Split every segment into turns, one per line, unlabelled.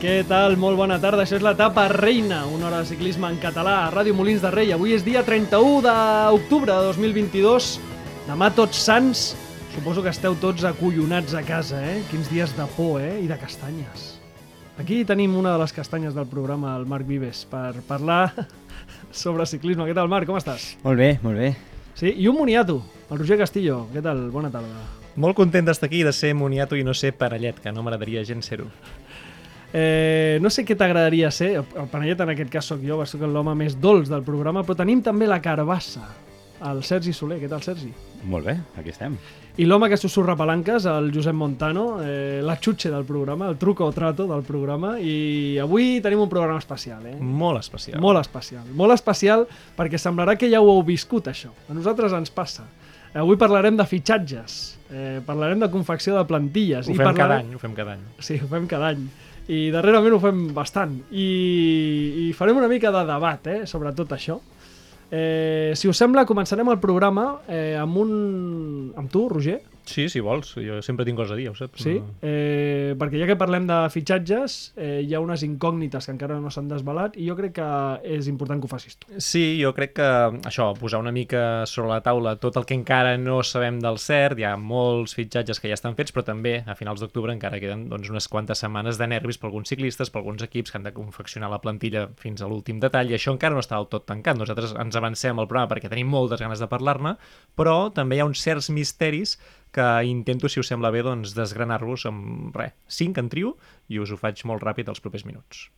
Què tal? Molt bona tarda. Això és l'etapa reina, una hora de ciclisme en català a Ràdio Molins de Rei. Avui és dia 31 d'octubre de 2022. Demà tots sants. Suposo que esteu tots acollonats a casa, eh? Quins dies de por, eh? I de castanyes. Aquí tenim una de les castanyes del programa, el Marc Vives, per parlar sobre ciclisme. Què tal, Marc? Com estàs?
Molt bé, molt bé.
Sí, i un moniato, el Roger Castillo. Què tal? Bona tarda.
Molt content d'estar aquí i de ser moniato i no ser parellet, que no m'agradaria gens ser-ho.
Eh, no sé què t'agradaria ser, el Panellet en aquest cas sóc jo, va ser l'home més dolç del programa, però tenim també la carbassa, el Sergi Soler. Què tal, Sergi?
Molt bé, aquí estem.
I l'home que susurra palanques, el Josep Montano, eh, la xutxe del programa, el truco o trato del programa, i avui tenim un programa especial, eh?
Molt especial.
Molt especial. Molt especial perquè semblarà que ja ho heu viscut, això. A nosaltres ens passa. Avui parlarem de fitxatges, eh, parlarem de confecció de plantilles.
Ho
i
fem
parlarem...
cada any, ho fem cada any.
Sí, ho fem cada any. I darrerament ho fem bastant. I, i farem una mica de debat eh, sobre tot això. Eh, si us sembla, començarem el programa eh, amb un... amb tu, Roger,
Sí, si vols, jo sempre tinc coses a dir, ja ho saps.
sí?
No.
Eh, perquè ja que parlem de fitxatges, eh, hi ha unes incògnites que encara no s'han desvelat i jo crec que és important que ho facis tu.
Sí, jo crec que això, posar una mica sobre la taula tot el que encara no sabem del cert, hi ha molts fitxatges que ja estan fets, però també a finals d'octubre encara queden doncs, unes quantes setmanes de nervis per alguns ciclistes, per alguns equips que han de confeccionar la plantilla fins a l'últim detall, i això encara no està del tot tancat. Nosaltres ens avancem al programa perquè tenim moltes ganes de parlar-ne, però també hi ha uns certs misteris que intento, si us sembla bé, doncs, desgranar-vos amb, res, cinc en trio, i us ho faig molt ràpid els propers minuts.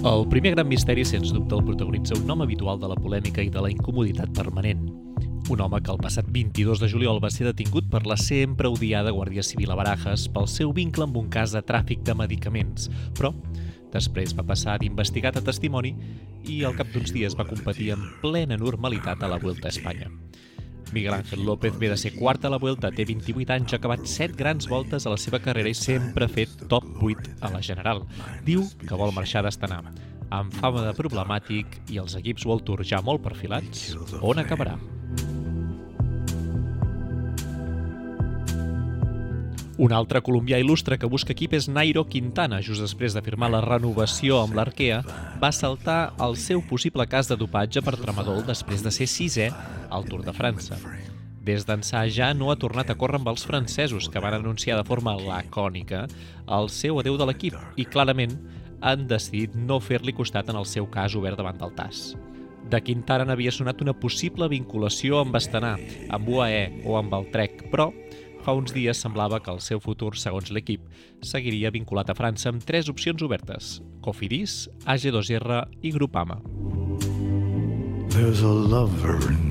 El primer gran misteri, sens dubte, el protagonitza un nom habitual de la polèmica i de la incomoditat permanent. Un home que el passat 22 de juliol va ser detingut per la sempre odiada Guàrdia Civil a Barajas pel seu vincle amb un cas de tràfic de medicaments, però després va passar d'investigat a testimoni i al cap d'uns dies va competir en plena normalitat a la Vuelta a Espanya. Miguel Ángel López ve de ser quart a la Vuelta, té 28 anys, ha acabat 7 grans voltes a la seva carrera i sempre ha fet top 8 a la general. Diu que vol marxar d'estanar. Amb fama de problemàtic i els equips World Tour ja molt perfilats, on acabarà? Un altre colombià il·lustre que busca equip és Nairo Quintana. Just després de firmar la renovació amb l'Arkea, va saltar el seu possible cas de dopatge per tramadol després de ser sisè al Tour de França. Des d'ençà ja no ha tornat a córrer amb els francesos, que van anunciar de forma lacònica el seu adeu de l'equip i clarament han decidit no fer-li costat en el seu cas obert davant del TAS. De Quintana n'havia sonat una possible vinculació amb Astana, amb UAE o amb el Trek, però fa uns dies semblava que el seu futur, segons l'equip, seguiria vinculat a França amb tres opcions obertes, Cofidis, AG2R i Grupama.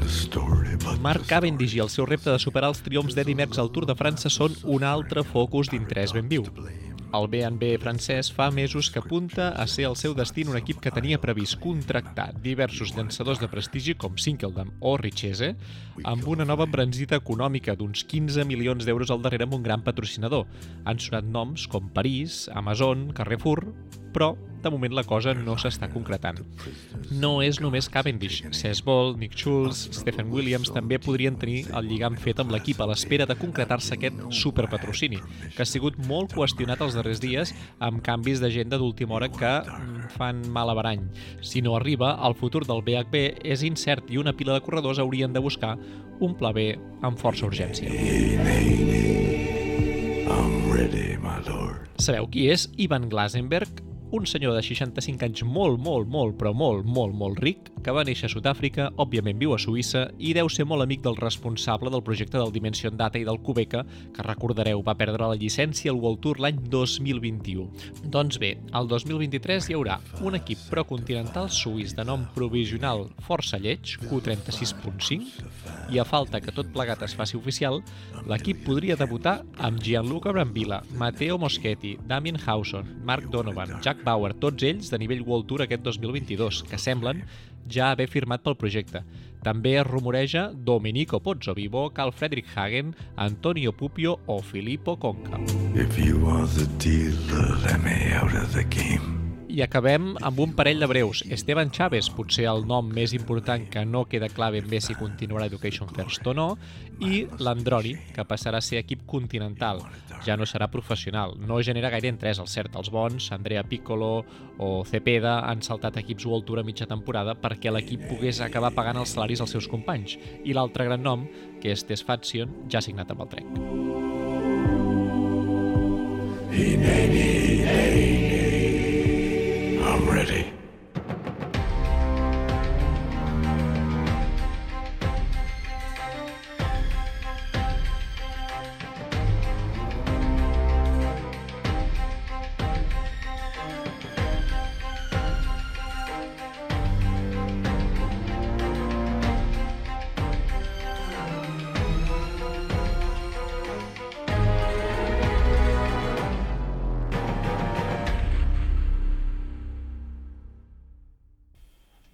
Story,
Mark Cavendish i el seu repte de superar els triomfs d'Eddie Merckx al Tour de França són un altre focus d'interès ben viu. El B&B francès fa mesos que apunta a ser el seu destí un equip que tenia previst contractar diversos llançadors de prestigi com Sinkeldam o Richese amb una nova embranzida econòmica d'uns 15 milions d'euros al darrere amb un gran patrocinador. Han sonat noms com París, Amazon, Carrefour, però de moment la cosa no s'està concretant. No és només Cavendish. Cesc Ball, Nick Schulz, Stephen Williams també podrien tenir el lligam fet amb l'equip a l'espera de concretar-se aquest superpatrocini, que ha sigut molt qüestionat els darrers dies amb canvis d'agenda d'última hora que mm, fan mal a barany. Si no arriba, el futur del BHB és incert i una pila de corredors haurien de buscar un pla B amb força urgència.
I'm ready, my lord.
Sabeu qui és Ivan Glasenberg? Un senyor de 65 anys molt, molt, molt, però molt, molt, molt ric, que va néixer a Sud-àfrica, òbviament viu a Suïssa, i deu ser molt amic del responsable del projecte del Dimension Data i del Cubeca, que recordareu va perdre la llicència al World Tour l'any 2021. Doncs bé, al 2023 hi haurà un equip procontinental suís de nom provisional força lleig, Q36.5, i a falta que tot plegat es faci oficial, l'equip podria debutar amb Gianluca Brambilla, Matteo Moschetti, Damien Hauson, Mark Donovan, Jack Bauer, tots ells de nivell World Tour aquest 2022, que semblen ja haver firmat pel projecte. També es rumoreja Domenico Pozzovivo, Carl Friedrich Hagen, Antonio Pupio o Filippo Conca.
If you are the dealer, let me out of the game.
I
acabem amb un parell de breus. Esteban Chaves, potser el nom més important que no queda clar ben bé si continuarà Education First o no, i l'Androni, que passarà a ser equip continental. Ja no serà professional. No genera gaire interès, el cert. Els bons, Andrea Piccolo o Cepeda, han saltat equips World Tour a mitja temporada perquè l'equip pogués acabar pagant els salaris als seus companys. I l'altre gran nom, que és Tess Fatsion, ja ha signat amb el Trek.
I'm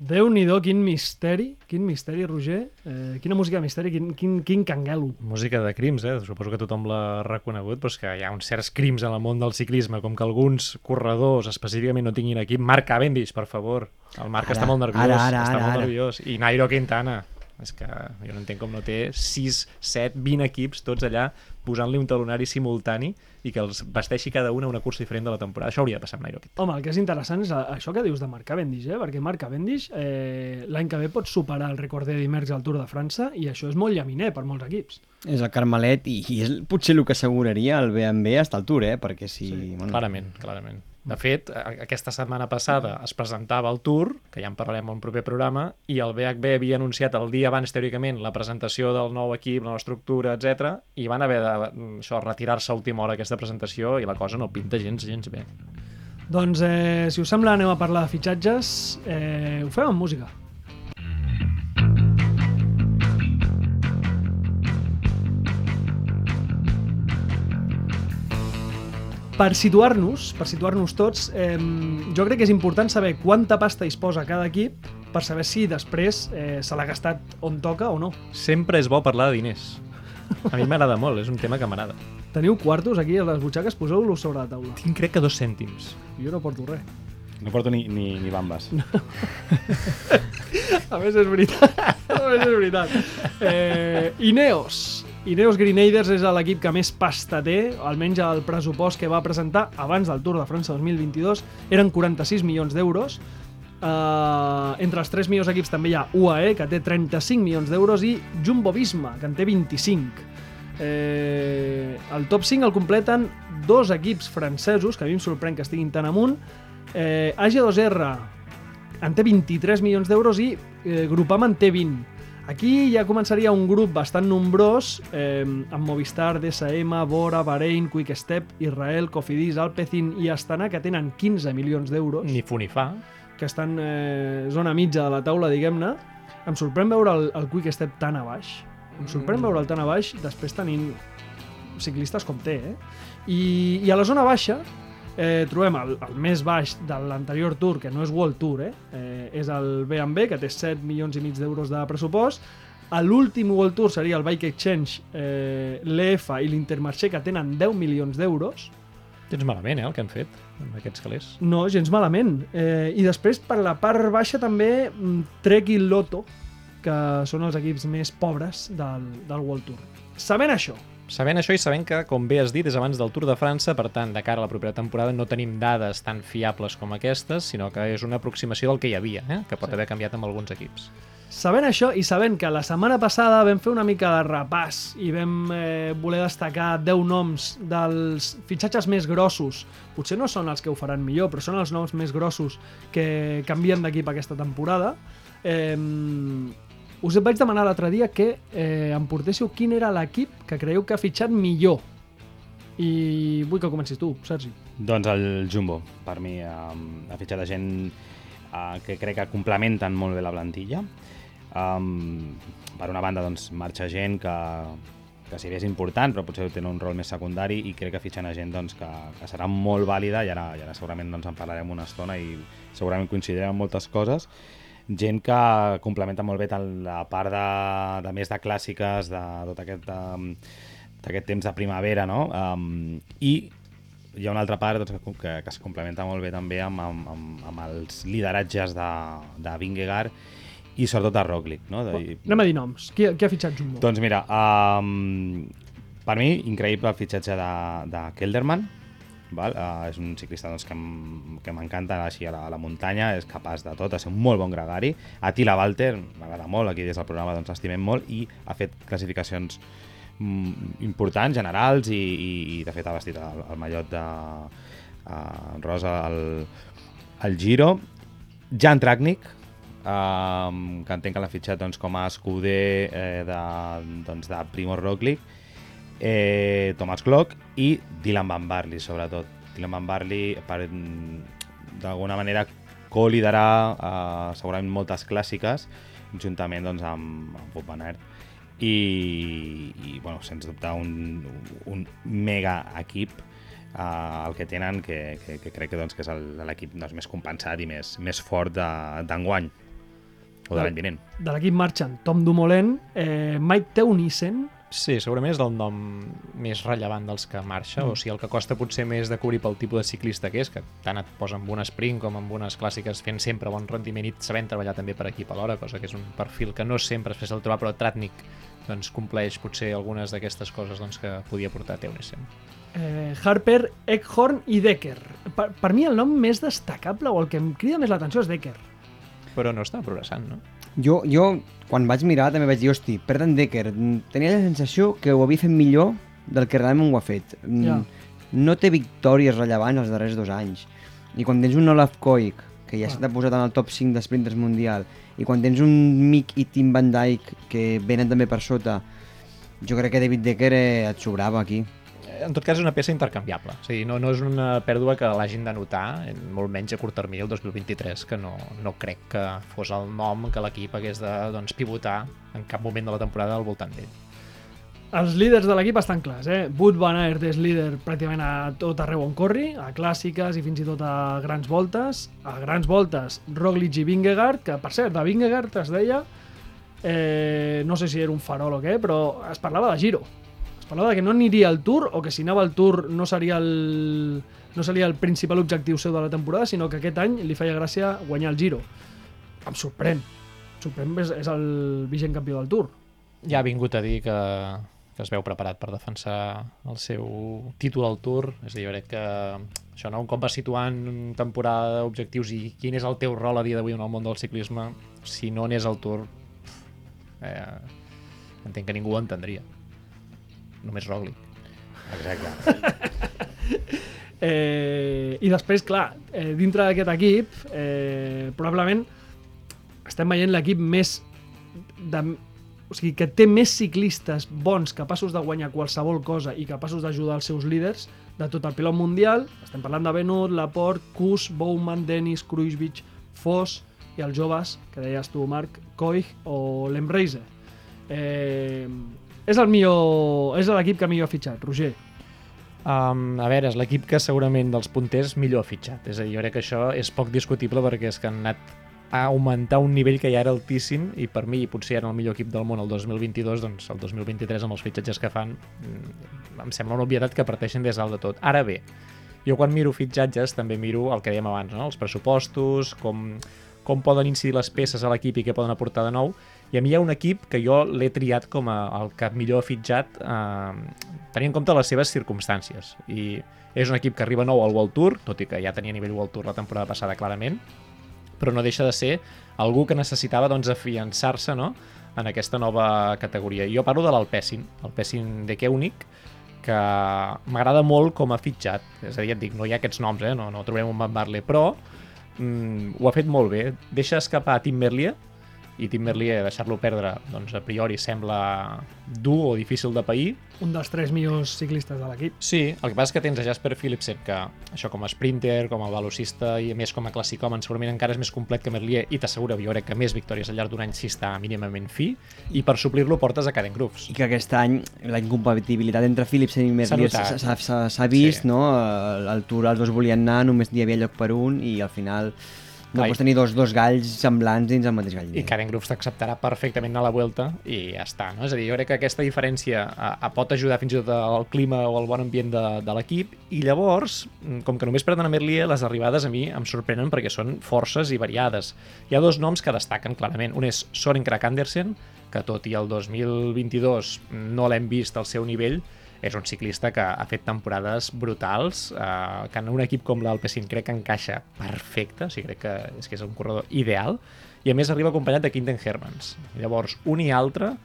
ready.
Déu-n'hi-do, quin misteri, quin misteri, Roger. Eh, quina música de misteri, quin, quin, quin canguelo.
Música de crims, eh? Suposo que tothom l'ha reconegut, però és que hi ha uns certs crims en el món del ciclisme, com que alguns corredors específicament no tinguin equip. Marc Cavendish, per favor. El Marc
Ara,
està molt nerviós.
ara, ara,
està
ara,
molt
ara.
nerviós. I Nairo Quintana. És que jo no entenc com no té 6, 7, 20 equips tots allà posant-li un talonari simultani i que els vesteixi cada una una cursa diferent de la temporada. Això hauria de passar amb Nairo.
Home, el que és interessant és això que dius de Marc Cavendish, eh? perquè Marc Cavendish eh, l'any que ve pot superar el record de Merckx al Tour de França i això és molt llaminer per molts equips.
És el Carmelet i, i és potser el que asseguraria el B&B hasta el Tour, eh? Perquè si... Sí, bueno,
Clarament, clarament. De fet, aquesta setmana passada es presentava el Tour, que ja en parlarem en un proper programa, i el BHB havia anunciat el dia abans, teòricament, la presentació del nou equip, la nova estructura, etc. i van haver de això retirar-se a última hora aquesta presentació i la cosa no pinta gens, gens bé.
Doncs, eh, si us sembla, anem a parlar de fitxatges. Eh, ho fem amb música. Per situar-nos, per situar-nos tots, eh, jo crec que és important saber quanta pasta disposa cada equip per saber si després eh, se l'ha gastat on toca o no.
Sempre és bo parlar de diners. A mi m'agrada molt, és un tema que m'agrada.
Teniu quartos aquí a les butxaques? Poseu-los sobre la taula.
Tinc crec que dos cèntims.
Jo no porto res.
no porto ni, ni, ni bambes.
A més és veritat. A més és veritat. Eh, Ineos. Ineos Grenadiers és l'equip que més pasta té, almenys el pressupost que va presentar abans del Tour de França 2022 eren 46 milions d'euros. Uh, entre els tres millors equips també hi ha UAE, que té 35 milions d'euros, i Jumbo-Visma, que en té 25. Eh, el top 5 el completen dos equips francesos, que a mi em sorprèn que estiguin tan amunt. Eh, AG2R en té 23 milions d'euros i eh, Groupama en té 20. Aquí ja començaria un grup bastant nombrós, eh, amb Movistar, DSM, Bora, Bahrein, Quickstep, Israel, Cofidis, Alpecin i Astana, que tenen 15 milions d'euros,
Ni fu ni fa.
que estan eh, zona mitja de la taula, diguem-ne. Em sorprèn veure el, el Quickstep tan a baix. Em sorprèn
Mm.
veure'l tan a baix, després tenint ciclistes com té, eh? I, i a la zona baixa eh, trobem el, el més baix de l'anterior Tour, que no és World Tour, eh? eh és el B&B, que té 7 milions i mig d'euros de pressupost. L'últim World Tour seria el Bike Exchange, eh, l'EF i l'Intermarché, que tenen 10 milions d'euros.
Tens malament, eh, el que han fet amb aquests calés.
No, gens malament. Eh, I després, per la part baixa, també mm, Trek i Lotto, que són els equips més pobres del, del World Tour. Sabent això,
Sabent això i sabent que, com bé has dit, és abans del Tour de França, per tant, de cara a la propera temporada no tenim dades tan fiables com aquestes, sinó que és una aproximació del que hi havia, eh? que pot haver canviat amb alguns equips.
Sabent això i sabent que la setmana passada vam fer una mica de repàs i vam eh, voler destacar 10 noms dels fitxatges més grossos, potser no són els que ho faran millor, però són els noms més grossos que canvien d'equip aquesta temporada, eh, us vaig demanar l'altre dia que eh, em portéssiu quin era l'equip que creieu que ha fitxat millor. I vull que comencis tu, Sergi.
Doncs el Jumbo, per mi, eh, ha fitxat de gent eh, que crec que complementen molt bé la plantilla. Um, per una banda, doncs, marxa gent que, que si bé és important, però potser té un rol més secundari i crec que fitxen a gent doncs, que, que serà molt vàlida i ara, i ara segurament doncs, en parlarem una estona i segurament coincidirem moltes coses gent que complementa molt bé tant la part de, de més de clàssiques de tot aquest, um, d'aquest temps de primavera, no? Um, I hi ha una altra part doncs, que, que es complementa molt bé també amb, amb, amb, amb els lideratges de, de Vingegaard i sobretot de Roglic. No? De,
Anem a dir noms. Qui, qui ha fitxat Jumbo?
doncs mira, um, per mi, increïble el fitxatge de, de Kelderman, val? Uh, és un ciclista doncs, que m'encanta així a la, a la muntanya, és capaç de tot, ser un molt bon gregari. Attila Walter, m'agrada molt, aquí des del programa doncs, l'estimem molt, i ha fet classificacions mm, importants, generals, i, i, i de fet ha vestit el, el mallot de uh, rosa al, al Giro. Jan Traknik, um, que entenc que l'ha fitxat doncs, com a escuder eh, de, doncs, de Primo Roglic, eh, Thomas Glock i Dylan Van Barley, sobretot. Dylan Van Barley, mm, d'alguna manera, co-liderar eh, segurament moltes clàssiques, juntament doncs, amb, amb Bob Van Aert. I, i bueno, sens dubte un, un mega equip uh, el que tenen que, que, que crec que, doncs, que és el- l'equip doncs, més compensat i més, més fort de- d'enguany o de l'any vinent.
De l'equip marxen Tom Dumoulin, eh, Mike Teunissen,
Sí, segurament és el nom més rellevant dels que marxa, mm. o sigui, el que costa potser més de cobrir pel tipus de ciclista que és, que tant et posa amb un sprint com amb unes clàssiques fent sempre bon rendiment i sabent treballar també per equip alhora, cosa que és un perfil que no sempre es fes el trobar, però Tratnik doncs, compleix potser algunes d'aquestes coses doncs, que podia portar Teunissen.
eh, Harper, Eckhorn i Decker. Per, per mi el nom més destacable o el que em crida més l'atenció és Decker.
Però no està progressant, no?
Jo, jo, quan vaig mirar, també vaig dir, hosti, Perdan Decker, mm, tenia la sensació que ho havia fet millor del que realment ho ha fet. Mm,
Ja.
No té victòries rellevants els darrers dos anys. I quan tens un Olaf Koik, que ja
Clar.
s'ha posat en el top 5 d'esprinters mundial, i quan tens un Mick i Tim Van Dijk, que venen també per sota, jo crec que David Decker eh, et sobrava aquí.
En tot cas és una peça intercanviable, o sigui, no, no és una pèrdua que l'hagin de notar, molt menys a curt termini el 2023, que no, no crec que fos el nom que l'equip hagués de doncs, pivotar en cap moment de la temporada al voltant d'ell.
Els líders de l'equip estan clars, eh? Wood Van Aert és líder pràcticament a tot arreu on corri, a clàssiques i fins i tot a grans voltes. A grans voltes, Roglic i Vingegaard, que per cert, de Vingegaard es deia, eh, no sé si era un farol o què, però es parlava de Giro. Es parlava que no aniria al Tour o que si anava al Tour no seria el, no seria el principal objectiu seu de la temporada, sinó que aquest any li feia gràcia guanyar el Giro. Em sorprèn. Sorprèn, és, és el vigent campió del Tour.
Ja ha vingut a dir que, que es veu preparat per defensar el seu títol al Tour, és a dir, crec que això no, un cop va situant temporada, objectius i quin és el teu rol a dia d'avui en el món del ciclisme, si no n'és al Tour, eh, entenc que ningú ho entendria. Només Roglic.
Exacte.
Eh, I després, clar, eh, dintre d'aquest equip, eh, probablement estem veient l'equip més de, o sigui, que té més ciclistes bons capaços de guanyar qualsevol cosa i capaços d'ajudar els seus líders de tot el pilot mundial. Estem parlant de Benut, Laporte, Kuss, Bowman, Dennis, Kruijswijk, Foss i els joves, que deies tu, Marc, Koich o Lemreiser. Eh, és el millor, és l'equip que millor ha fitxat, Roger.
Um, a veure, és l'equip que segurament dels punters millor ha fitxat. És a dir, jo crec que això és poc discutible perquè és que han anat a augmentar un nivell que ja era altíssim i per mi potser era el millor equip del món el 2022, doncs el 2023 amb els fitxatges que fan mm, em sembla una obvietat que parteixen des dalt de tot. Ara bé, jo quan miro fitxatges també miro el que dèiem abans, no? els pressupostos, com, com poden incidir les peces a l'equip i què poden aportar de nou, i a mi hi ha un equip que jo l'he triat com a el que millor ha fitxat eh, tenint en compte les seves circumstàncies. I és un equip que arriba nou al World Tour, tot i que ja tenia nivell World Tour la temporada passada clarament, però no deixa de ser algú que necessitava doncs, afiançar-se no? en aquesta nova categoria. Jo parlo de l'Alpecin, el Pessin de Keunig, que m'agrada molt com ha fitxat. És a dir, et dic, no hi ha aquests noms, eh? no, no trobem un Van Barle, però mm, ho ha fet molt bé. Deixa escapar Tim Merlier, i Tim Merlier, deixar-lo perdre, doncs a priori sembla dur o difícil de pair.
Un dels tres millors ciclistes de l'equip.
Sí, el que passa és que tens a Jasper Philipsen, que això com a sprinter, com a velocista i a més com a classicòmen segurament encara és més complet que Merlier i t'assegura, jo crec que més victòries al llarg d'un any si està mínimament fi i per suplir-lo portes a Caden Grooves.
I que aquest any la incompatibilitat entre Philipsen i Merlier
S'ha
vist,
Sí.
no? El, el Tour els dos volien anar, només n'hi havia lloc per un i al final No pots tenir dos, dos galls semblants dins el mateix gall.
i Karen Groves t'acceptarà perfectament a la vuelta i ja està, no? És a dir, jo crec que aquesta diferència a, a pot ajudar fins i tot al clima o al bon ambient de, de l'equip i llavors, mm, com que només perden a Merlier, les arribades a mi em sorprenen perquè són forces i variades. Hi ha dos noms que destaquen clarament. Un és Soren Krak Andersen, que tot i el 2022 no l'hem vist al seu nivell, és un ciclista que ha fet temporades brutals, eh, que en un equip com l'Alpecin crec que encaixa perfecte, o sigui, crec que és que és un corredor ideal, i a més arriba acompanyat de Quinten Hermans. Llavors, un i altre,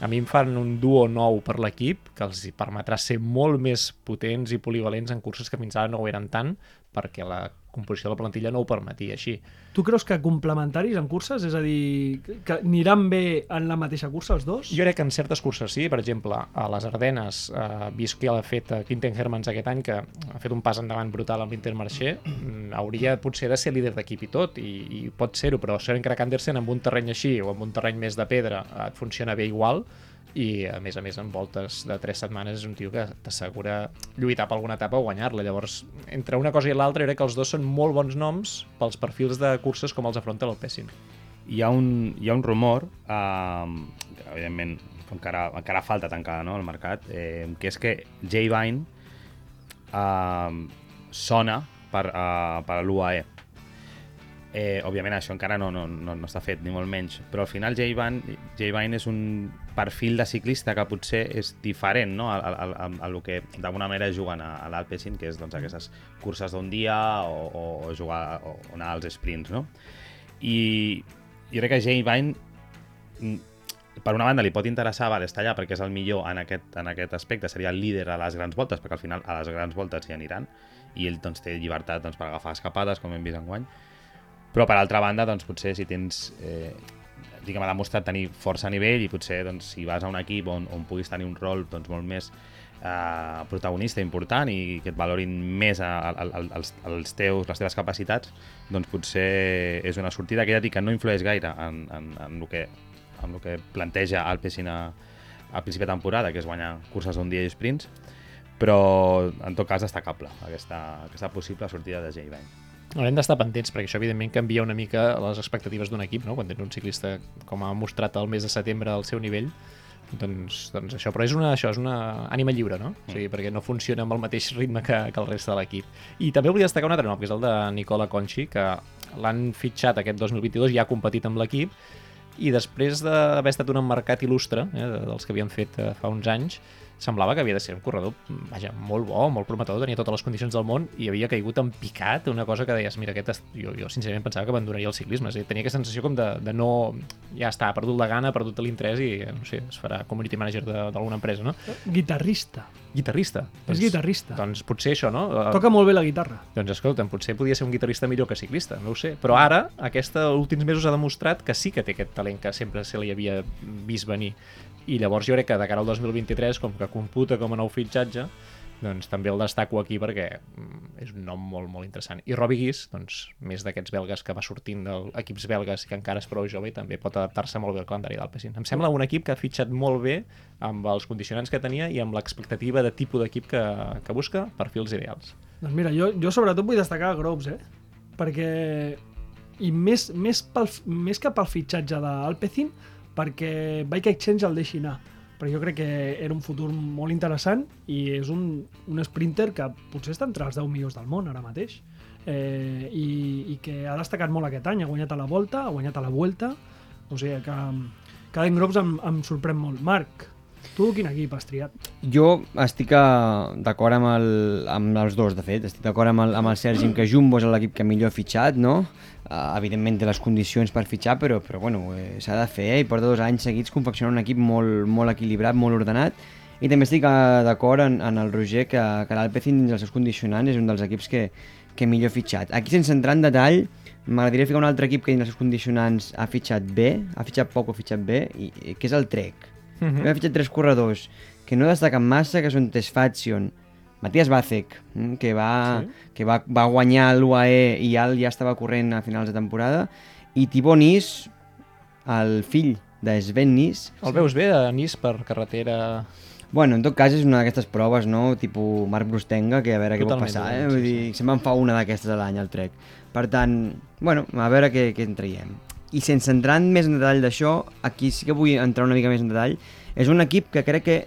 a mi em fan un duo nou per l'equip, que els permetrà ser molt més potents i polivalents en curses que fins ara no ho eren tant, perquè la composició de la plantilla no ho permetia així.
Tu creus que complementaris en curses? És a dir, que aniran bé en la mateixa cursa els dos?
Jo crec que en certes curses sí, per exemple, a les Ardenes, eh, vist que ha fet eh, Quinten Hermans aquest any, que ha fet un pas endavant brutal amb l'Intermarché, mm, hauria potser de ser líder d'equip i tot, i, i pot ser-ho, però Søren Krak Andersen amb un terreny així o amb un terreny més de pedra eh, et funciona bé igual, i a més a més en voltes de 3 setmanes és un tio que t'assegura lluitar per alguna etapa o guanyar-la llavors entre una cosa i l'altra crec que els dos són molt bons noms pels perfils de curses com els afronta l'Alpecin
Hi ha un, hi ha un rumor, eh, evidentment encara, encara falta tancar no, el mercat, eh, que és que Jay Vine eh, sona per, uh, per l'UAE. Eh, òbviament això encara no, no, no, no està fet, ni molt menys, però al final Jay Vine, Jay és un perfil de ciclista que potser és diferent no? a, a, a, a lo que d'alguna manera juguen a, a l'Alpecin, que és doncs, aquestes curses d'un dia o, o, o jugar o, o anar als sprints. No? I jo crec que Jay Vine mm, per una banda li pot interessar vale, estar allà perquè és el millor en aquest, en aquest aspecte, seria el líder a les grans voltes, perquè al final a les grans voltes hi aniran i ell doncs, té llibertat doncs, per agafar escapades, com hem vist enguany. Però per altra banda, doncs, potser si tens eh, diguem, ha demostrat tenir força a nivell i potser doncs, si vas a un equip on, on puguis tenir un rol doncs, molt més eh, protagonista important i que et valorin més a, a, a, als, als teus, les teves capacitats, doncs potser és una sortida que ja dic que no influeix gaire en, en, en, el, que, en el que planteja Alpecin a, a principi de temporada, que és guanyar curses d'un dia i sprints, però en tot cas destacable aquesta, aquesta possible sortida de Jay Vine.
Haurem d'estar pendents, perquè això evidentment canvia una mica les expectatives d'un equip, no? quan tens un ciclista com ha mostrat el mes de setembre al seu nivell, doncs, doncs això, però és una, això és una ànima lliure, no? O sigui, perquè no funciona amb el mateix ritme que, que el reste de l'equip. I també volia destacar un altre nom, que és el de Nicola Conchi, que l'han fitxat aquest 2022, ja ha competit amb l'equip, i després d'haver estat un emmarcat il·lustre, eh, dels que havien fet eh, fa uns anys, semblava que havia de ser un corredor vaja, molt bo, molt prometedor, tenia totes les condicions del món i havia caigut en picat, una cosa que deies, mira, aquest, est- jo, jo sincerament pensava que abandonaria el ciclisme, és a dir, tenia aquesta sensació com de, de no... Ja està, ha perdut la gana, ha perdut l'interès i, no sé, es farà community manager de- d'alguna empresa, no?
Guitarrista.
Guitarrista.
És guitarrista.
Doncs potser això, no? Eh,
Toca molt bé la guitarra.
doncs escolta'm, potser podia ser un guitarrista millor que ciclista, no ho sé. Però ara, aquesta últims mesos ha demostrat que sí que té aquest talent que sempre se li havia vist venir. I llavors jo crec que de cara al 2023, com que computa com a nou fitxatge, doncs també el destaco aquí perquè mm, és un nom molt, molt interessant. I Robbie Guis, doncs, més d'aquests belgues que va sortint d'equips belgues i que encara és prou jove i també pot adaptar-se molt bé al calendari d'Alpecin. Em sembla un equip que ha fitxat molt bé amb els condicionants que tenia i amb l'expectativa de tipus d'equip que, que busca, perfils ideals.
Doncs mira, jo, jo sobretot vull destacar Groves, eh? Perquè... I més, més, pel, més que pel fitxatge d'Alpecin, perquè Bike Exchange el deixi anar. Perquè jo crec que era un futur molt interessant i és un, un sprinter que potser està entre els 10 millors del món ara mateix. Eh, i, I que ha destacat molt aquest any. Ha guanyat a la Volta, ha guanyat a la Vuelta. O sigui que, Allen Groves em, em sorprèn molt. Marc, tu quin equip has triat?
Jo estic eh, d'acord amb, el, amb els dos, de fet. Estic d'acord amb, el, amb el Sergi que Jumbo és l'equip que millor ha fitxat, no? Uh, evidentment té les condicions per fitxar, però, però bueno, eh, s'ha de fer, eh? i porta dos anys seguits confeccionant un equip molt, molt equilibrat, molt ordenat, i també estic uh, d'acord en, en el Roger que, que l'Alpecin dins els seus condicionants és un dels equips que, que millor ha fitxat. Aquí sense entrar en detall, m'agradaria ficar un altre equip que dins els seus condicionants ha fitxat bé, ha fitxat poc o ha fitxat bé, i que és el Trek. Mm -hmm. Ha fitxat tres corredors que no destaquen massa, que són Tesfazion, Matías Bacek, mm, que va, sí? que va, va guanyar l'UAE i ja, ja estava corrent a finals de temporada, i Tibó Nis, el fill de Sven Nis,
El veus bé a Nis per carretera
Bueno, en tot cas és una d'aquestes proves, no? Tipo Marc Brustenga, que a veure què pot
Totalment
passar, eh? Vull
sí,
dir, sempre en fa una d'aquestes a l'any, el Trek. Per tant, bueno, a veure què, què en traiem. I sense entrar en més en detall d'això, aquí sí que vull entrar una mica més en detall. És un equip que crec que,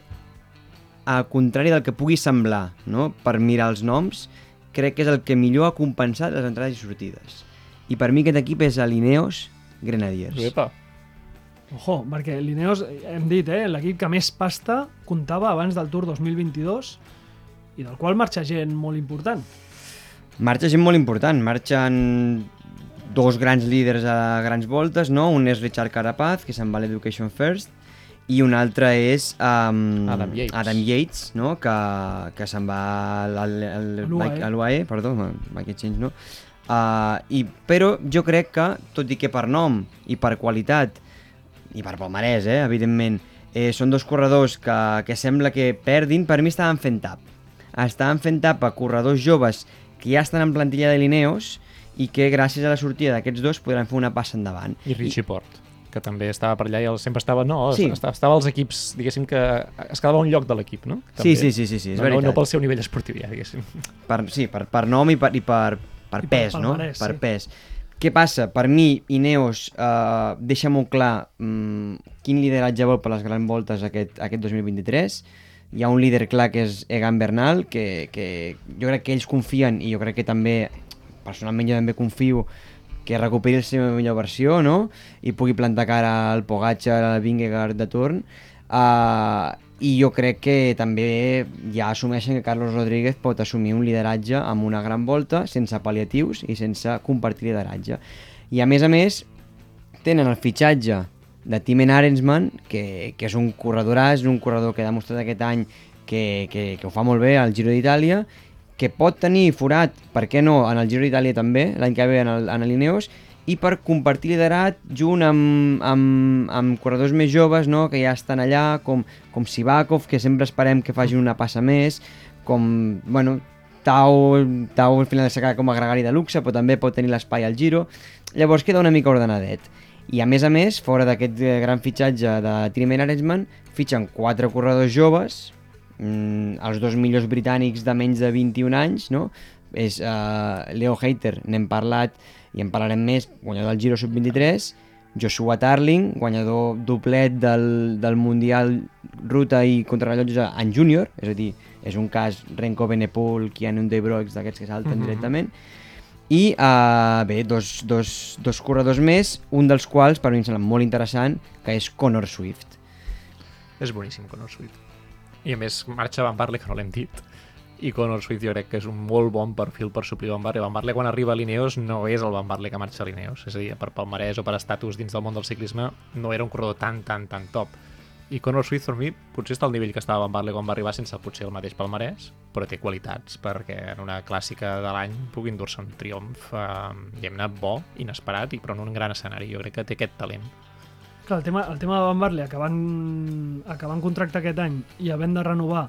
al contrari del que pugui semblar, no? per mirar els noms, crec que és el que millor ha compensat les entrades i sortides. I per mi aquest equip és l'Ineos Grenadiers.
Epa.
Ojo, perquè l'Ineos, hem dit, eh, l'equip que més pasta comptava abans del Tour 2022 i del qual marxa gent molt important.
Marxa gent molt important, marxen dos grans líders a grans voltes, no? Un és Richard Carapaz, que se'n va a l'Education First, i un altre és um,
Adam Yates.
Adam Yates no? que, que se'n va
A l'UAE.
a l'UAE, perdó, Mike Change, no? Uh, i, però jo crec que, tot i que per nom i per qualitat, i per palmarès, eh, evidentment, eh, són dos corredors que, que sembla que perdin, per mi estaven fent tap. Estaven fent tap a corredors joves que ja estan en plantilla de l'Ineos i que gràcies a la sortida d'aquests dos podran fer una passa endavant.
I Richie Port, que també estava per allà i el- sempre estava... No,
Sí.
estava, estava als equips, diguéssim, que es quedava un lloc de l'equip, no?
Sí, sí, sí, sí, sí, és
no, no,
veritat.
no pel seu nivell esportiu, ja, diguéssim.
per, sí, per, per nom i per, i per, per
I per
pes, no?
palmarès,
Per
sí.
pes. Què passa? Per mi, Ineos eh, deixa molt clar mm, quin lideratge vol per les grans voltes aquest, aquest 2023. Hi ha un líder clar que és Egan Bernal, que, que jo crec que ells confien i jo crec que també, personalment jo també confio que recuperi la seva millor versió, no? I pugui plantar cara al Pogacar, al Vingegaard de torn. Uh, I jo crec que també ja assumeixen que Carlos Rodríguez pot assumir un lideratge amb una gran volta, sense pal·liatius i sense compartir lideratge. I a més a més, tenen el fitxatge de Timen Arensman, que, que és un corredoràs, un corredor que ha demostrat aquest any que, que, que ho fa molt bé al Giro d'Itàlia, que pot tenir forat, per què no, en el Giro d'Itàlia també, l'any que ve en el- en l'Ineos, i per compartir liderat junt amb, amb, amb corredors més joves no? que ja estan allà, com, com Sivakov, que sempre esperem que facin una passa més, com, bueno, Tau, Tau al final s'ha quedat com a gregari de luxe, però també pot tenir l'espai al Giro. Llavors queda una mica ordenadet. I a més a més, fora d'aquest gran fitxatge de Trimen Arensman, fitxen quatre corredors joves, mm, els dos millors britànics de menys de 21 anys, no? És uh, Leo Hayter, n'hem parlat i en parlarem més, guanyador del Giro Sub-23, Joshua Tarling, guanyador doblet del, del Mundial Ruta i Contrarrellotge en júnior, és a dir, és un cas Renko Benepul, Keanu Debroix, d'aquests que salten
Mhm.
directament, i uh, bé, dos, dos, dos corredors més, un dels quals per mi em sembla molt interessant, que és Conor Swift.
És boníssim, Conor Swift. I a més, marxa Van Barle, que no l'hem dit. I Conor Swift jo crec que és un molt bon perfil per suplir Van Barle. Van Barle quan arriba a l'Ineos no és el Van Barle que marxa a l'Ineos. És a dir, per palmarès o per estatus dins del món del ciclisme no era un corredor tan, tan, tan top. I Conor Swift, per mi, potser està al nivell que estava Van Barle quan va arribar sense potser el mateix palmarès, però té qualitats perquè en una clàssica de l'any pugui endur-se un triomf, eh, diguem-ne, bo, inesperat, i però en un gran escenari. Jo crec que té aquest talent.
Clar, el tema, el tema de Van Barle, acabant, acabant contracte aquest any i havent de renovar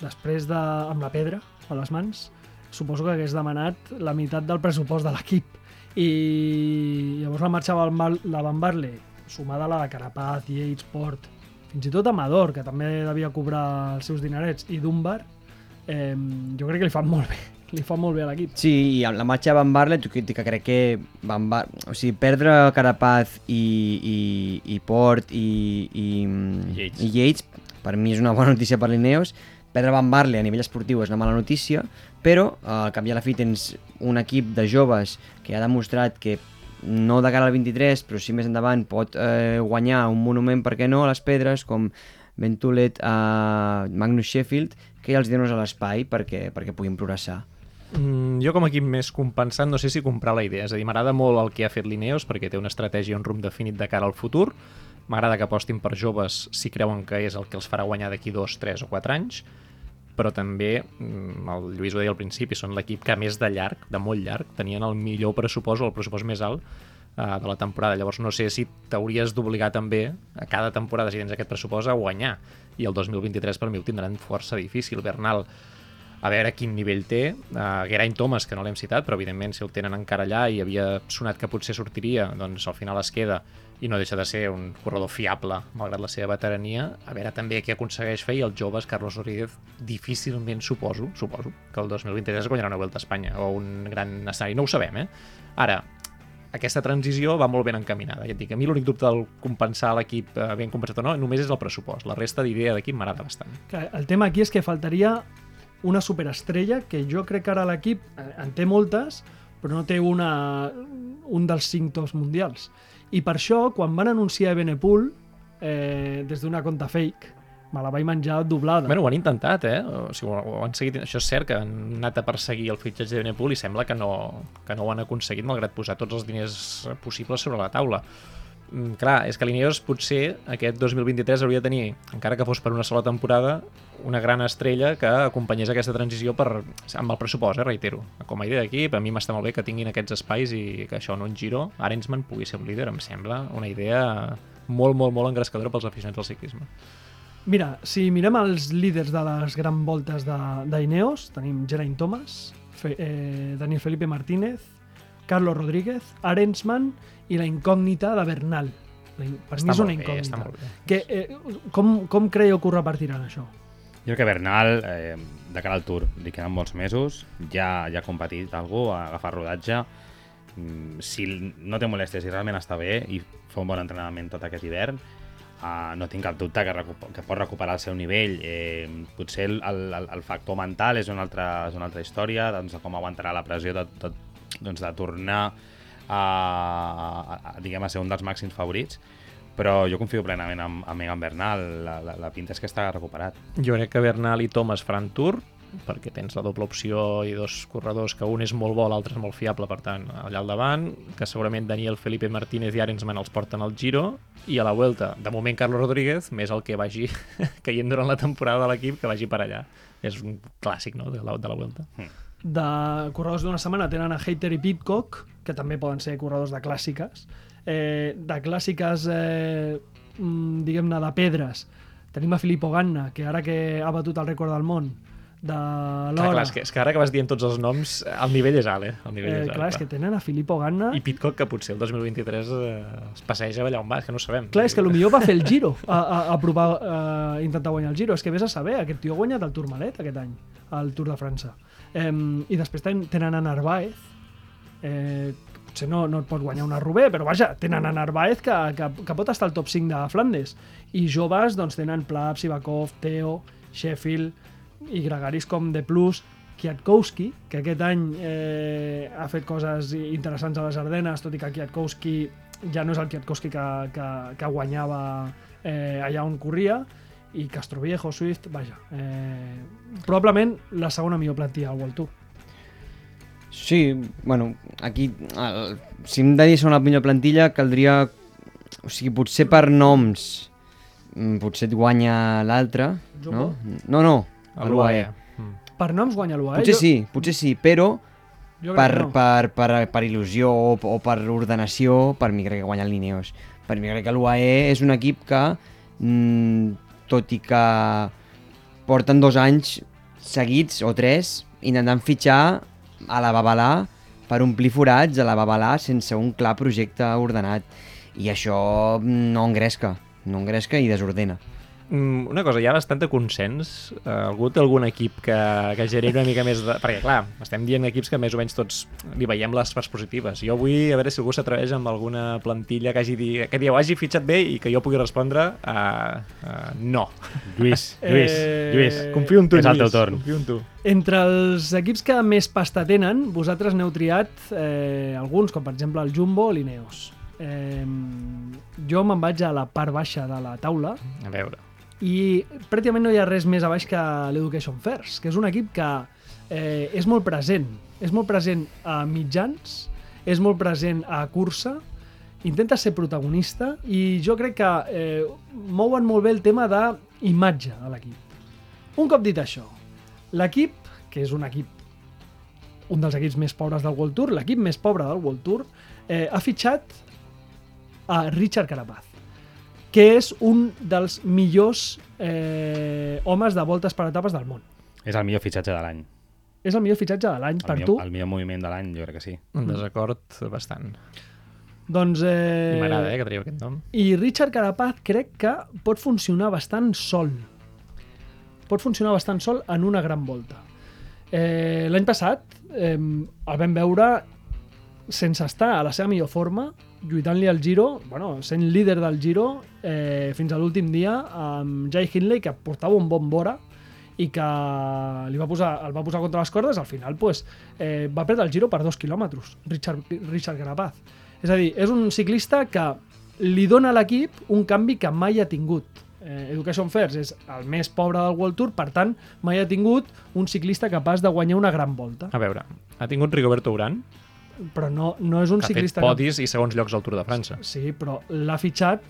després de, amb la pedra a les mans, suposo que hagués demanat la meitat del pressupost de l'equip. I llavors la marxa de Van, la Van Barle, sumada a la de Carapaz, Yates, Port, fins i tot Amador, que també devia cobrar els seus dinerets, i Dunbar, eh, jo crec que li fan molt bé. Li fa molt bé a l'equip.
Sí, i amb la marxa de Van Barle, tu que que crec que Van Bar... o sigui, perdre Carapaz i, i, i Port i, i,
Yates.
i Yates, per mi és una bona notícia per l'Ineos. Perdre Van Barle a nivell esportiu és una mala notícia, però eh, al cap i a la fi tens un equip de joves que ha demostrat que no de cara al 23, però sí més endavant pot eh, guanyar un monument, per què no, a les pedres, com Ventulet a Magnus Sheffield, que ja els dones a l'espai perquè, perquè puguin progressar.
Mm, jo com a equip més compensant no sé si comprar la idea, és a dir, m'agrada molt el que ha fet l'Ineos perquè té una estratègia un rumb definit de cara al futur, m'agrada que apostin per joves si creuen que és el que els farà guanyar d'aquí dos, tres o quatre anys, però també, mm, el Lluís ho deia al principi, són l'equip que més de llarg, de molt llarg, tenien el millor pressupost o el pressupost més alt eh, de la temporada. Llavors no sé si t'hauries d'obligar també a cada temporada, si tens aquest pressupost, a guanyar. I el 2023 per mi ho tindran força difícil. Bernal a veure quin nivell té. Uh, Geraint Thomas, que no l'hem citat, però evidentment si el tenen encara allà i havia sonat que potser sortiria, doncs al final es queda i no deixa de ser un corredor fiable, malgrat la seva veterania. A veure també què aconsegueix fer i els joves, Carlos Rodríguez, difícilment suposo, suposo, que el 2023 guanyarà una Vuelta a Espanya o un gran escenari. No ho sabem, eh? Ara, aquesta transició va molt ben encaminada. Ja et dic, a mi l'únic dubte del compensar l'equip eh, ben compensat o no només és el pressupost. La resta d'idea d'equip m'agrada bastant.
El tema aquí és que faltaria una superestrella que jo crec que ara l'equip eh, en té moltes, però no té una, un dels cinc tops mundials. I per això, quan van anunciar Benepool, eh, des d'una conta fake, me la vaig menjar doblada.
Bueno, ho han intentat, eh? O sigui, ho, han seguit... Això és cert que han anat a perseguir el fitxatge de Benepool i sembla que no, que no ho han aconseguit malgrat posar tots els diners possibles sobre la taula. Mm, clar, és que l'Ineos potser aquest 2023 hauria de tenir, encara que fos per una sola temporada, una gran estrella que acompanyés aquesta transició per, amb el pressupost, eh, reitero. Com a idea d'equip, a mi m'està molt bé que tinguin aquests espais i que això en un giro, Arensman pugui ser un líder, em sembla una idea molt, molt, molt engrescadora pels aficionats del ciclisme.
Mira, si mirem els líders de les gran voltes d'Ineos, tenim Geraint Thomas, Fe, eh, Daniel Felipe Martínez, Carlos Rodríguez, Arensman i la incògnita de Bernal. Per mi és una incògnita.
està bé.
Que, eh, com, com creieu que ho repartiran, això?
Jo crec que Bernal, eh, de cara al Tour, li queden molts mesos, ja, ja ha competit algú, ha agafat rodatge, Mm, si no té molèsties i realment està bé i fa un bon entrenament tot aquest hivern, uh, no tinc cap dubte que, que pot recuperar el seu nivell. Eh, potser el, el, el factor mental és una altra, és una altra història, doncs, de com aguantarà la pressió de, de, doncs, de tornar a, a, a, diguem, a ser un dels màxims favorits, però jo confio plenament en, en Megan Bernal, la, la, la pinta és que està recuperat.
Jo crec que Bernal i Thomas faran Tour, perquè tens la doble opció i dos corredors, que un és molt bo, l'altre és molt fiable, per tant, allà al davant, que segurament Daniel Felipe Martínez i Arensman els porten al Giro, i a la Vuelta, de moment Carlos Rodríguez, més el que vagi caient durant la temporada de l'equip, que vagi per allà. És un clàssic, no?, de la, de la Vuelta.
De corredors d'una setmana tenen a Hater i Pitcock, que també poden ser corredors de clàssiques. Eh, de clàssiques, eh, mm, diguem-ne, de pedres, tenim a Filippo Ganna, que ara que ha batut el rècord del món de l'hora...
clar, és que, és que ara que vas dient tots els noms, el nivell és alt, eh? El nivell
eh,
és alt,
clar, és que tenen a Filippo Ganna...
I Pitcock, que potser el 2023 eh, es passeja allà on va, que no sabem.
Clar, és que potser va fer el Giro, a, a, a provar, a intentar guanyar el Giro. És que vés a saber, aquest tio ha guanyat el Tourmalet aquest any, al Tour de França. Eh, I després ten- tenen a Narváez, eh, potser no, no et pot guanyar una Roubaix, però vaja, tenen a Narváez que, que, que pot estar al top 5 de Flandes. I joves, doncs, tenen Plap, Sivakov, Teo, Sheffield i gregaris com De Plus, Kwiatkowski, que aquest any eh, ha fet coses interessants a les Ardenes, tot i que Kwiatkowski ja no és el Kwiatkowski que, que, que guanyava eh, allà on corria, i Castroviejo, Swift, vaja, eh, probablement la segona millor plantilla al World Tour.
Sí, bueno, aquí, el, si hem de dir segona millor plantilla, caldria... O sigui, potser per noms, mm, potser et guanya l'altre, no? No, no,
A
l'UAE.
Mm.
Per noms guanya l'UAE.
Potser sí, potser sí, però
jo crec
per,
que no.
per, per, per il·lusió o, o per ordenació, per mi crec que guanya el Lineos. Per mi crec que l'UAE és un equip que, mm, tot i que porten dos anys seguits o tres intentant fitxar a la Babalà per omplir forats a la Babalà sense un clar projecte ordenat. I això no engresca, no engresca i desordena.
Mm, Una cosa, hi ha bastant de consens. Uh, algú té algun equip que, que generi una mica més de... Perquè, clar, estem dient equips que més o menys tots li veiem les parts positives. Jo vull a veure si algú s'atreveix amb alguna plantilla que hagi dit, que ho hagi fitxat bé i que jo pugui respondre uh, uh, no.
Lluís, Lluís,
Eh,
Lluís.
Confio en tu,
És el teu
Lluís,
torn.
Confio en tu.
Entre els equips que més pasta tenen, vosaltres n'heu triat eh, alguns, com per exemple el Jumbo o l'Ineos. Eh, jo me'n vaig a la part baixa de la taula
A veure.
I pràcticament no hi ha res més a baix que l'Education First, que és un equip que eh, és molt present. És molt present a mitjans, és molt present a cursa, intenta ser protagonista i jo crec que eh, mouen molt bé el tema d'imatge a l'equip. Un cop dit això, l'equip, que és un equip un dels equips més pobres del World Tour, l'equip més pobre del World Tour, eh, ha fitxat a Richard Carapaz, que és un dels millors eh, homes de voltes per etapes del món.
És el millor fitxatge de l'any.
és el millor fitxatge de l'any per
millor,
tu.
el millor moviment de l'any, jo crec que sí.
Un desacord bastant.
Doncs, eh...
I m'agrada, eh, que traieu aquest nom.
I Richard Carapaz crec que pot funcionar bastant sol. Pot funcionar bastant sol en una gran volta. Eh, L'any passat eh, el vam veure sense estar a la seva millor forma, lluitant-li al Giro, bueno, sent líder del Giro eh, fins a l'últim dia amb Jay Hindley, que portava un bon vora i que li va posar, el va posar contra les cordes, al final pues, eh, va perdre el Giro per dos quilòmetres, Richard, Richard Carapaz. És a dir, és un ciclista que li dona a l'equip un canvi que mai ha tingut. Eh, Education First és el més pobre del World Tour, per tant, mai ha tingut un ciclista capaç de guanyar una gran volta.
A veure, ha tingut Rigoberto Urán,
Però no, no és un
que ha fet
ciclista...
podis i segons llocs al Tour de França.
Sí, però l'ha fitxat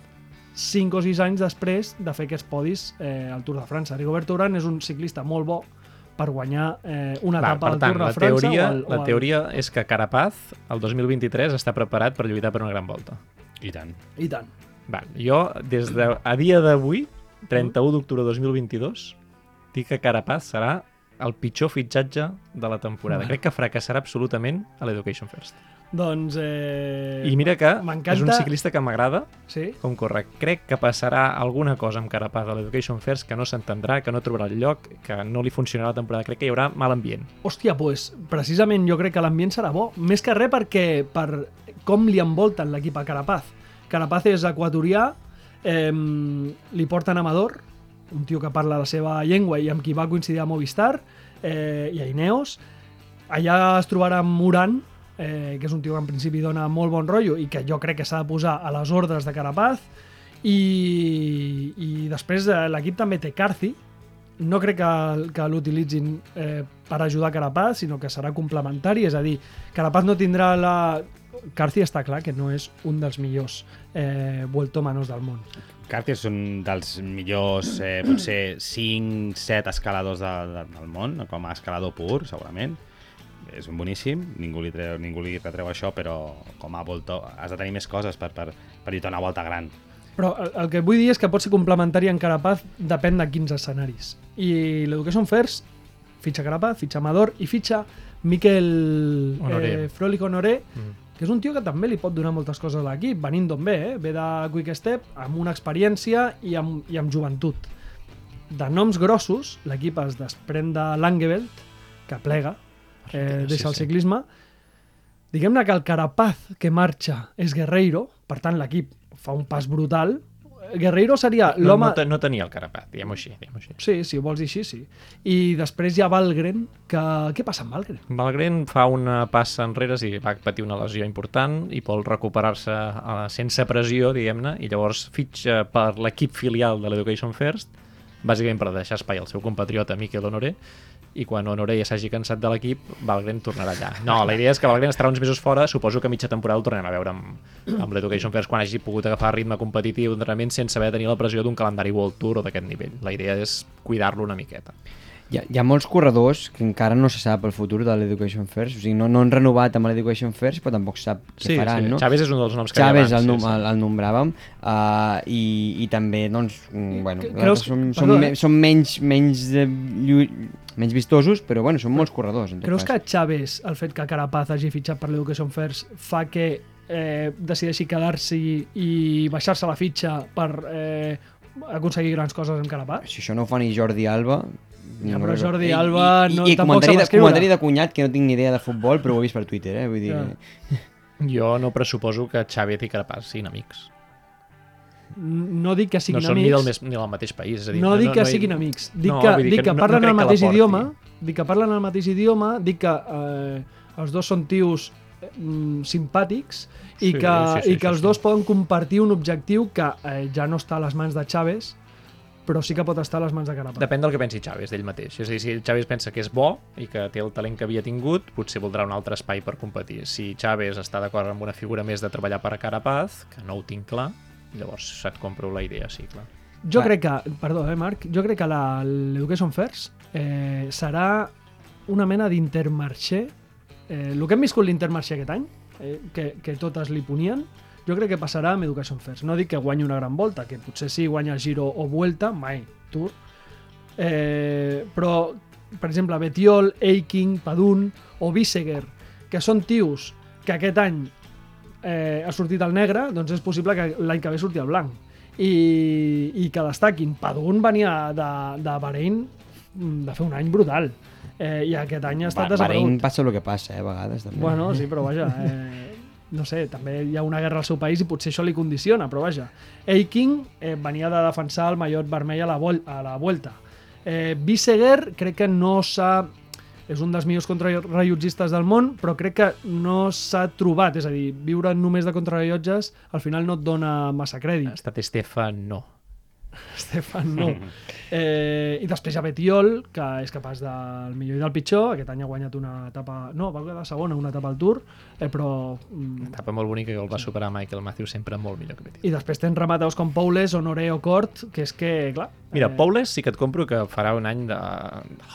5 o 6 anys després de fer aquests podis eh, al Tour de França. Rigoberto Urán és un ciclista molt bo per guanyar eh, una
Va,
etapa al
tant,
Tour de
la
França
teoria,
o al, o
la
al-
teoria és que Carapaz, el 2023, està preparat per lluitar per una gran volta.
I tant.
I tant.
Va, jo, des de, a dia d'avui, 31 d'octubre de 2022, dic que Carapaz serà el pitjor fitxatge de la temporada.
Bueno.
Crec que fracassarà absolutament a l'Education First.
Doncs... Eh...
I mira que és un ciclista que m'agrada
Sí?
com corre. Crec que passarà alguna cosa amb Carapaz a l'Education First que no s'entendrà, que no trobarà el lloc, que no li funcionarà la temporada. Crec que hi haurà mal ambient.
Hòstia, pues, precisament jo crec que l'ambient serà bo. Més que res perquè per com li envolten l'equip a Carapaz. Carapaz és equatorià, eh, li porten Amador, un tio que parla la seva llengua i amb qui va coincidir a Movistar, eh, i a Ineos. Allà es trobarà amb Moran, eh, que és un tio que en principi dona molt bon rotllo i que jo crec que s'ha de posar a les ordres de Carapaz. I, i després eh, l'equip també té Carci, no crec que, que l'utilitzin eh, per ajudar Carapaz, sinó que serà complementari, és a dir, Carapaz no tindrà la... Carci està clar que no és un dels millors eh, vueltomanos del món.
Carti és un dels millors, eh, potser 5-7 escaladors de, de, del món, com a escalador pur, segurament. És un boníssim, ningú li, treu, ningú li retreu això, però com a volta has de tenir més coses per, per, per lluitar una volta gran.
Però el, el que vull dir és que pot ser complementari en Carapaz depèn de quins escenaris. I l'Education First fitxa Carapaz, fitxa Amador i fitxa Miquel
Honoré.
eh, Frolic Honoré,
Mm.
Que és un tio que també li pot donar moltes coses a l'equip, venint d'on ve, eh? ve de Quick Step, amb una experiència i amb, i amb joventut. De noms grossos, l'equip es desprèn de Langeveld, que plega, eh, deixa el ciclisme. Diguem-ne que el Carapaz que marxa és Guerreiro, per tant l'equip fa un pas brutal. Guerreiro seria
No,
l'home...
no, te- no tenia el Carapaz, diguem-ho així. Diguem així.
Sí, si ho vols dir així, sí. I després hi ha Valgren, que... Què passa amb Valgren?
Valgren fa una passa enrere i va patir una lesió important i vol recuperar-se eh, sense pressió, diguem-ne, i llavors fitxa per l'equip filial de l'Education First, bàsicament per deixar espai al seu compatriota Miquel Honoré, i quan Honoré ja s'hagi cansat de l'equip, Valgren tornarà allà. No, la idea és que Valgren estarà uns mesos fora, suposo que mitja temporada el tornarem a veure amb, amb l'Education First quan hagi pogut agafar ritme competitiu d'entrenament sense haver de tenir la pressió d'un calendari World Tour o d'aquest nivell. La idea és cuidar-lo una miqueta.
Hi ha, hi ha molts corredors que encara no se sap el futur de l'Education First, o sigui, no, no han renovat amb l'Education First, però tampoc se sap què faran, no?
Chaves és un dels noms que
Chaves
hi ha
el,
abans,
num, el, el nombràvem uh, i, i també doncs, mm, bueno,
Que- creus-
són,
perdó,
són,
eh?
me, són menys, menys, de, llu, menys vistosos, però bueno, són molts corredors en tot
Creus que
cas.
Chaves, el fet que Carapaz hagi fitxat per l'Education First, fa que eh, decideixi quedar-s'hi i baixar-se la fitxa per eh, aconseguir grans coses amb Carapaz?
Si això no ho fa ni Jordi Alba...
Ja,
no
però Jordi
i- i-
Alba
i,
no-
i,
tampoc
comentari, de, comentari de cunyat que no tinc ni idea de futbol, però ho he vist per Twitter, eh? Vull dir,
Ja.
Jo no pressuposo que Xavi i Carapaz siguin amics.
No dic que
No
siguin
són ni del,
amics,
mes, ni del mateix país. És a dir,
no, dic que
hi-
siguin amics, dic
No,
que, dic
que
que
no-
parlen
no
el
crec que
mateix idioma, dic que parlen el mateix idioma, dic que eh, els dos són tios eh, simpàtics i
Sí,
que,
sí, sí,
i que
sí,
els
sí.
dos poden compartir un objectiu que eh, ja no està a les mans de Chaves, però sí que pot estar a les mans de Carapaz.
Depèn del que pensi Chaves d'ell mateix. És a dir, si Chaves pensa que és bo i que té el talent que havia tingut, potser voldrà un altre espai per competir. Si Chaves està d'acord amb una figura més de treballar per a Carapaz, que no ho tinc clar, llavors et compro la idea, sí, clar.
Jo
Va.
crec que, perdó, eh, Marc, jo crec que la- l'Education First eh, serà una mena d'intermarché. Eh, el que hem viscut l'Intermarché aquest any, eh, que, que totes li ponien, jo crec que passarà amb Education First. No dic que guanyi una gran volta, que potser sí guanya Giro o Vuelta, mai Tour, eh, però per exemple, Betiol, Eiking, Padun o Biseguer, que són tios que aquest any eh, ha sortit al negre, doncs és possible que l'any que ve surti al blanc. I, i que destaquin. Padun venia de, de Bahrein mm, de fer un any brutal. Eh, I aquest any ha estat
Ba- Bahrein
desaparegut.
passa el que passa, eh, a vegades. També.
Bueno, sí, però vaja, eh, no sé, també hi ha una guerra al seu país i potser això li condiciona, però vaja. Eiking eh, venia de defensar el mallot vermell a la, vol a la Vuelta. Eh, Biseguer crec que no s'ha... És un dels millors contrarrellotgistes del món, però crec que no s'ha trobat. És a dir, viure només de contrarrellotges al final no et dona massa
Ha
crèdit.
estat Estefan, no.
Estefan, no. Eh, I després hi ha Betiol, que és capaç del millor i del pitjor. Aquest any ha guanyat una etapa... No, va quedar segona una etapa al Tour, eh, però... mm,
Etapa molt bonica que el va superar Michael Matthews sempre molt millor que Petit.
I després tens remataus com Paules, Honoré o Cort, que és que, clar...
Mira,
eh,
Paules sí que et compro que farà un any de...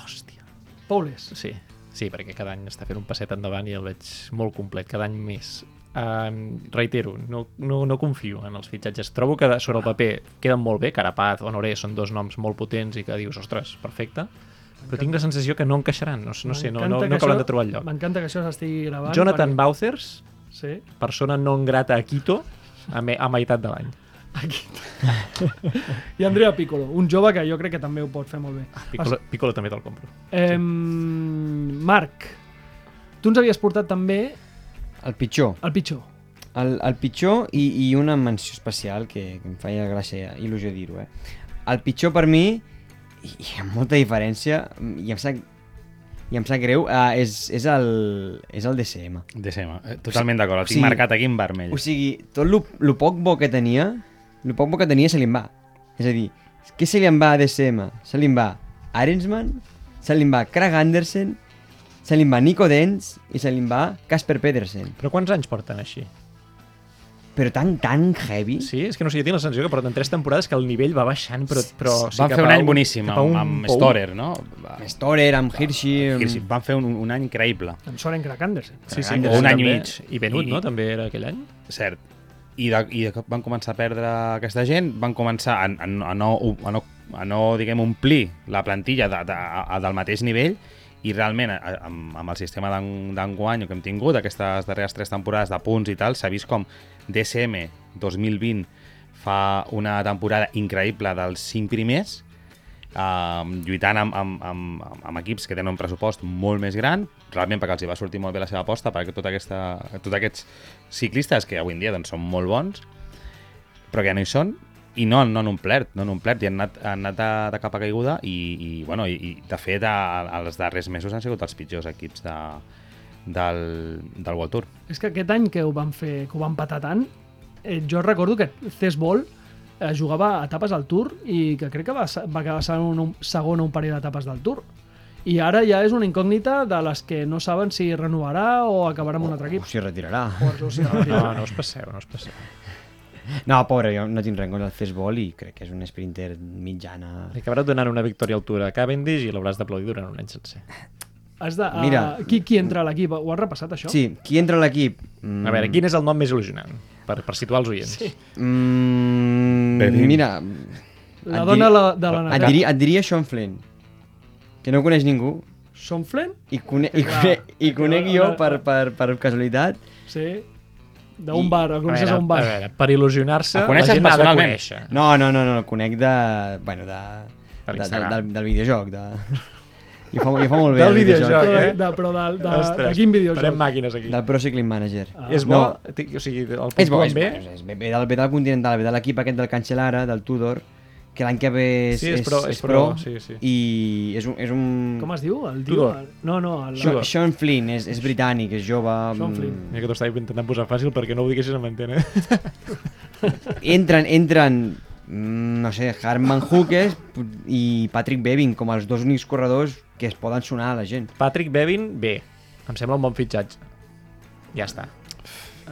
Hòstia.
Paules.
Sí, sí, perquè cada any està fent un passet endavant i el veig molt complet, cada any més. Um, reitero, no, no, no confio en els fitxatges. Trobo que sobre el paper queden molt bé, Carapaz, Honoré, són dos noms molt potents i que dius, ostres, perfecte, però tinc la sensació que no encaixaran, no, no sé, no, no, no acaben de trobar el lloc.
M'encanta que això s'estigui gravant.
Jonathan
perquè-
Bauthers,
Sí.
persona non grata a Quito, a, me, a meitat de l'any.
Aquí. I Andrea Piccolo, un jove que jo crec que també ho pot fer molt bé.
Piccolo, Piccolo també te'l compro.
Eh, Marc, tu ens havies portat també
El pitjor.
el pitjor.
El, el pitjor i, i una menció especial que, que em feia gràcia, il·lusió dir-ho, eh? El pitjor per mi, i, i amb molta diferència, i em sap, i em sap greu, uh, és, és, el, és el DCM.
DCM, eh, totalment d'acord, el
o
tinc
sigui-
marcat aquí en vermell.
O sigui, tot lo, lo poc bo que tenia, lo poc bo que tenia se li en va. És a dir, què se li en va a DCM? Se li en va Arensman, se li en va Craig Andersen, se li va Nico Dens i se li va Casper Pedersen.
Però quants anys porten així?
Però tan, tan heavy.
Sí, és que no sé, jo tinc la sensació que porten tres temporades que el nivell va baixant, però... però sigui,
Van fer un
a
any boníssim
a
amb,
un
amb
pou.
Storer, no? Va-
Storer, amb Hirschi... amb-
Hirschi, Van fer un, un any increïble,
Amb Soren Crack Andersen.
Sí, sí,
O un any
també.
mig.
I Benut,
I-
no? També era aquell any.
cert. I de, i de cop van començar a perdre aquesta gent, van començar a, a, a, no, a, no, a no diguem, omplir la plantilla de, de, a, del mateix nivell i realment amb, amb el sistema d'en- d'enguany que hem tingut, aquestes darreres tres temporades de punts i tal, s'ha vist com DCM 2020 fa una temporada increïble dels cinc primers, uh, lluitant amb, amb, amb, amb, equips que tenen un pressupost molt més gran, realment perquè els hi va sortir molt bé la seva aposta, perquè tota aquesta, tots aquests ciclistes que avui en dia doncs, són molt bons, però que ja no hi són, i no, no han omplert, no han omplert, i han anat, han anat de, de capa caiguda, i, i, bueno, i, i de fet a, a, els darrers mesos han sigut els pitjors equips de, del, del World Tour.
És que aquest any que ho van fer, que ho van patar tant, eh, jo recordo que Cesbol eh, jugava etapes al Tour i que crec que va, va quedar segon un, segon a un parell d'etapes del Tour. I ara ja és una incògnita de les que no saben si renovarà o acabarà amb un altre
O
equip.
s'hi retirarà.
O, o si
No, no us passeu, no us passeu.
No, pobre, jo no tinc contra del Fesbol i crec que és un sprinter mitjana.
Li acabarà donant una victòria al Tour a Cavendish i l'hauràs d'aplaudir durant un any sencer.
Has de, uh,
Mira.
qui, qui entra a l'equip? Ho has repassat, això?
Sí, qui entra a l'equip? Mm,
A veure, quin és el nom més il·lusionant? Per, per situar els oients.
Sí.
Mm,
Bevin.
mira,
La
Et
dona
diri-
la, de la
et
Natal.
diria, et diria Sean Flynn, que no coneix ningú,
Sean Flynn?
i, cone i, conec, i conec jo per, per, per casualitat.
Sí. D'un
I-
bar, el
A
coneixes
veure,
a un bar.
a veure, per il·lusionar-se, la gent l'ha de conèixer.
No, no, no, no, el conec de, bueno, de,
De
de, de, del, del videojoc. De... I ho fa, i fa molt bé.
Del
el
videojoc,
Però de,
eh?
de, però de, de, de,
Ostres,
quin videojoc?
Farem màquines aquí.
Del Pro Cycling Manager.
Ah.
És bo?
No.
O sigui, el
És bo, és,
bé?
bé, és, bé, ve del, ve del Continental, ve de l'equip aquest del Cancellara, del Tudor, que l'any que ve és,
Sí, és pro, és pro, sí, sí.
i és un... És un...
Com es diu? El diu?
Tudor.
No, no, el,
Sean, Sean Flynn, és, és britànic, és jove...
Sean
mm,
Flynn.
Mira que t'ho estava intentant posar fàcil perquè no ho diguessis no m'entén, eh?
Entren, entren, mm, no sé, Harman Hookes i Patrick Bevin com els dos únics corredors que es poden sonar a la gent.
Patrick Bevin, bé. Em sembla un bon fitxatge. Ja està.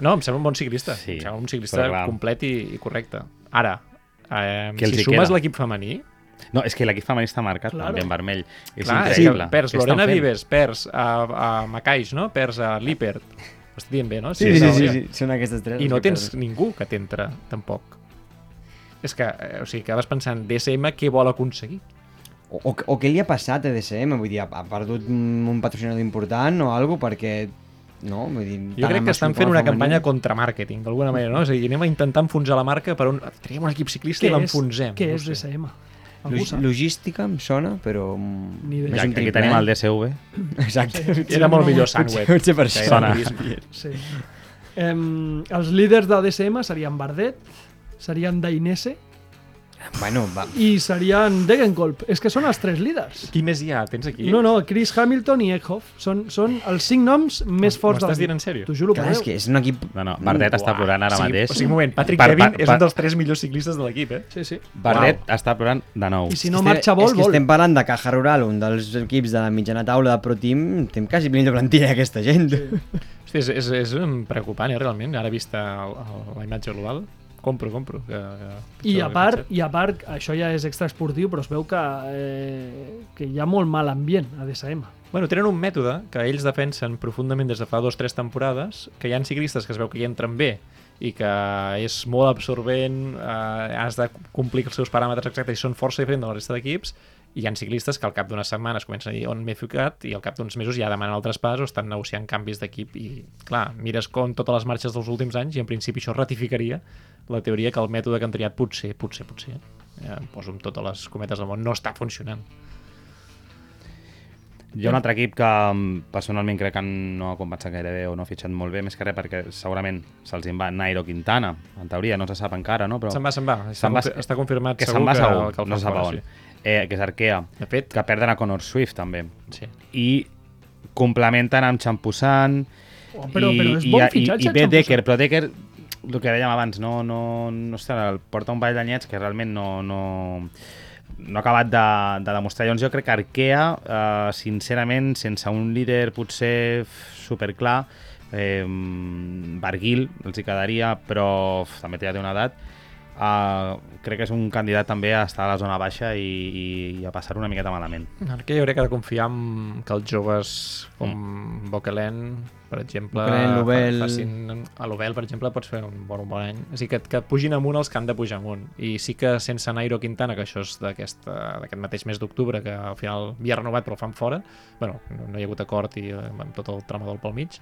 No, em sembla un bon ciclista.
Sí,
em sembla un ciclista complet i, i correcte. Ara, eh,
els
si sumes
queda?
l'equip femení...
No, és que l'equip femení està marcat
Claro.
també en vermell. És
Clar, és
increïble.
que perds Lorena? Vives, perds a, a Macaix, no? Perds a Lippert. Ho estic dient bé, no?
Sí, sí, sí,
no,
sí, són aquestes tres.
I no
que
tens
perden.
ningú que t'entra, tampoc. És que, eh, o sigui, que vas pensant, DSM què vol aconseguir?
o, o, o què li ha passat a DSM? Vull dir, ha, ha perdut un patrocinador important o alguna perquè... No? Vull dir,
Jo crec que estan fent una campanya contra màrqueting, d'alguna manera, no? És a dir, anem a intentar enfonsar la marca per un... Traiem un equip ciclista i
Què és,
l'enfonsem.
què
no
és. DSM?
Log logística em sona, però... mm,
Ni
més
Ja,
un
que aquí tenim el DSV.
Exacte.
Era molt millor
Potser,
Sunweb.
potser per
que
això.
era
Sona.
Sí. Em, els líders de DSM serien Bardet, serien Dainese
Bueno, va.
i serien Degenkolb. És que són els tres líders.
Qui més hi ha? Tens aquí?
No, no, Chris Hamilton i Eckhoff. Són, són els cinc noms més forts del
dient en sèrio?
T'ho juro
Clar, és que és un equip...
No, no, Bardet està plorant ara
o sigui,
mateix.
O sigui, un moment, Patrick
Per-
Kevin
per-
és
per-
un dels tres millors ciclistes de l'equip, eh?
Sí, sí.
Bardet està plorant de nou.
I si no marxa
és
vol,
que
vol.
estem parlant de Caja Rural, un dels equips de la mitjana taula de Pro Team, tem quasi pleni de plantilla aquesta gent.
Hosti, és, és, és um, preocupant, eh, realment, ara vista el, el, la imatge global. Compro, compro. Que, que,
I a, part, I a part, això ja és extraesportiu, però es veu que, eh, que hi ha molt mal ambient a DSM.
Bueno, tenen un mètode que ells defensen profundament des de fa dues o tres temporades, que hi ha ciclistes que es veu que hi entren bé i que és molt absorbent, eh, has de complir els seus paràmetres exactes i són força diferents de la resta d'equips, i hi ha ciclistes que al cap d'unes setmanes comencen a dir on m'he ficat i al cap d'uns mesos ja demanen altres pas o estan negociant canvis d'equip i clar, mires com totes les marxes dels últims anys i en principi això ratificaria la teoria que el mètode que han triat potser, potser, potser, em poso amb totes les cometes del món, no està funcionant.
Hi ha un altre equip que mm, personalment crec que no ha compensat gaire bé o no ha fitxat molt bé, més que res perquè segurament se'ls en va Nairo Quintana, en teoria no se sap encara, no? Però
Se'n va, se'n va. Està,
Se'n va-
està confirmat
que
segur
se'n va
que,
segur,
que el
no se sap on. Eh, que és Arkea.
De fet,
que perden a Conor Swift també.
sí.
I complementen amb Champussan
Oh, però,
i,
però és
i,
bon
i, i bé
Champussan.
Decker, però Decker el que dèiem abans, no, no, no el porta un ball d'anyets que realment no, no, no ha acabat de, de demostrar. Llavors jo crec que Arkea, eh, sincerament, sense un líder potser superclar, eh, Barguil els hi quedaria, però uf, també ja té una edat, eh, crec que és un candidat també a estar a la zona baixa i, i, i a passar una miqueta malament.
Jo crec que ha de confiar en que els joves com mm. Bokelen, per exemple,
Bokelen, Lobel.
fa- facin... A l'Obel, per exemple, pots fer un bon, un bon any. A dir, que, que pugin amunt els que han de pujar amunt. I sí que sense Nairo Quintana, que això és d'aquest eh, d'aquest mateix mes d'octubre, que al final havia renovat però el fan fora, bueno, no, no hi ha hagut acord i eh, amb tot el tramador pel mig,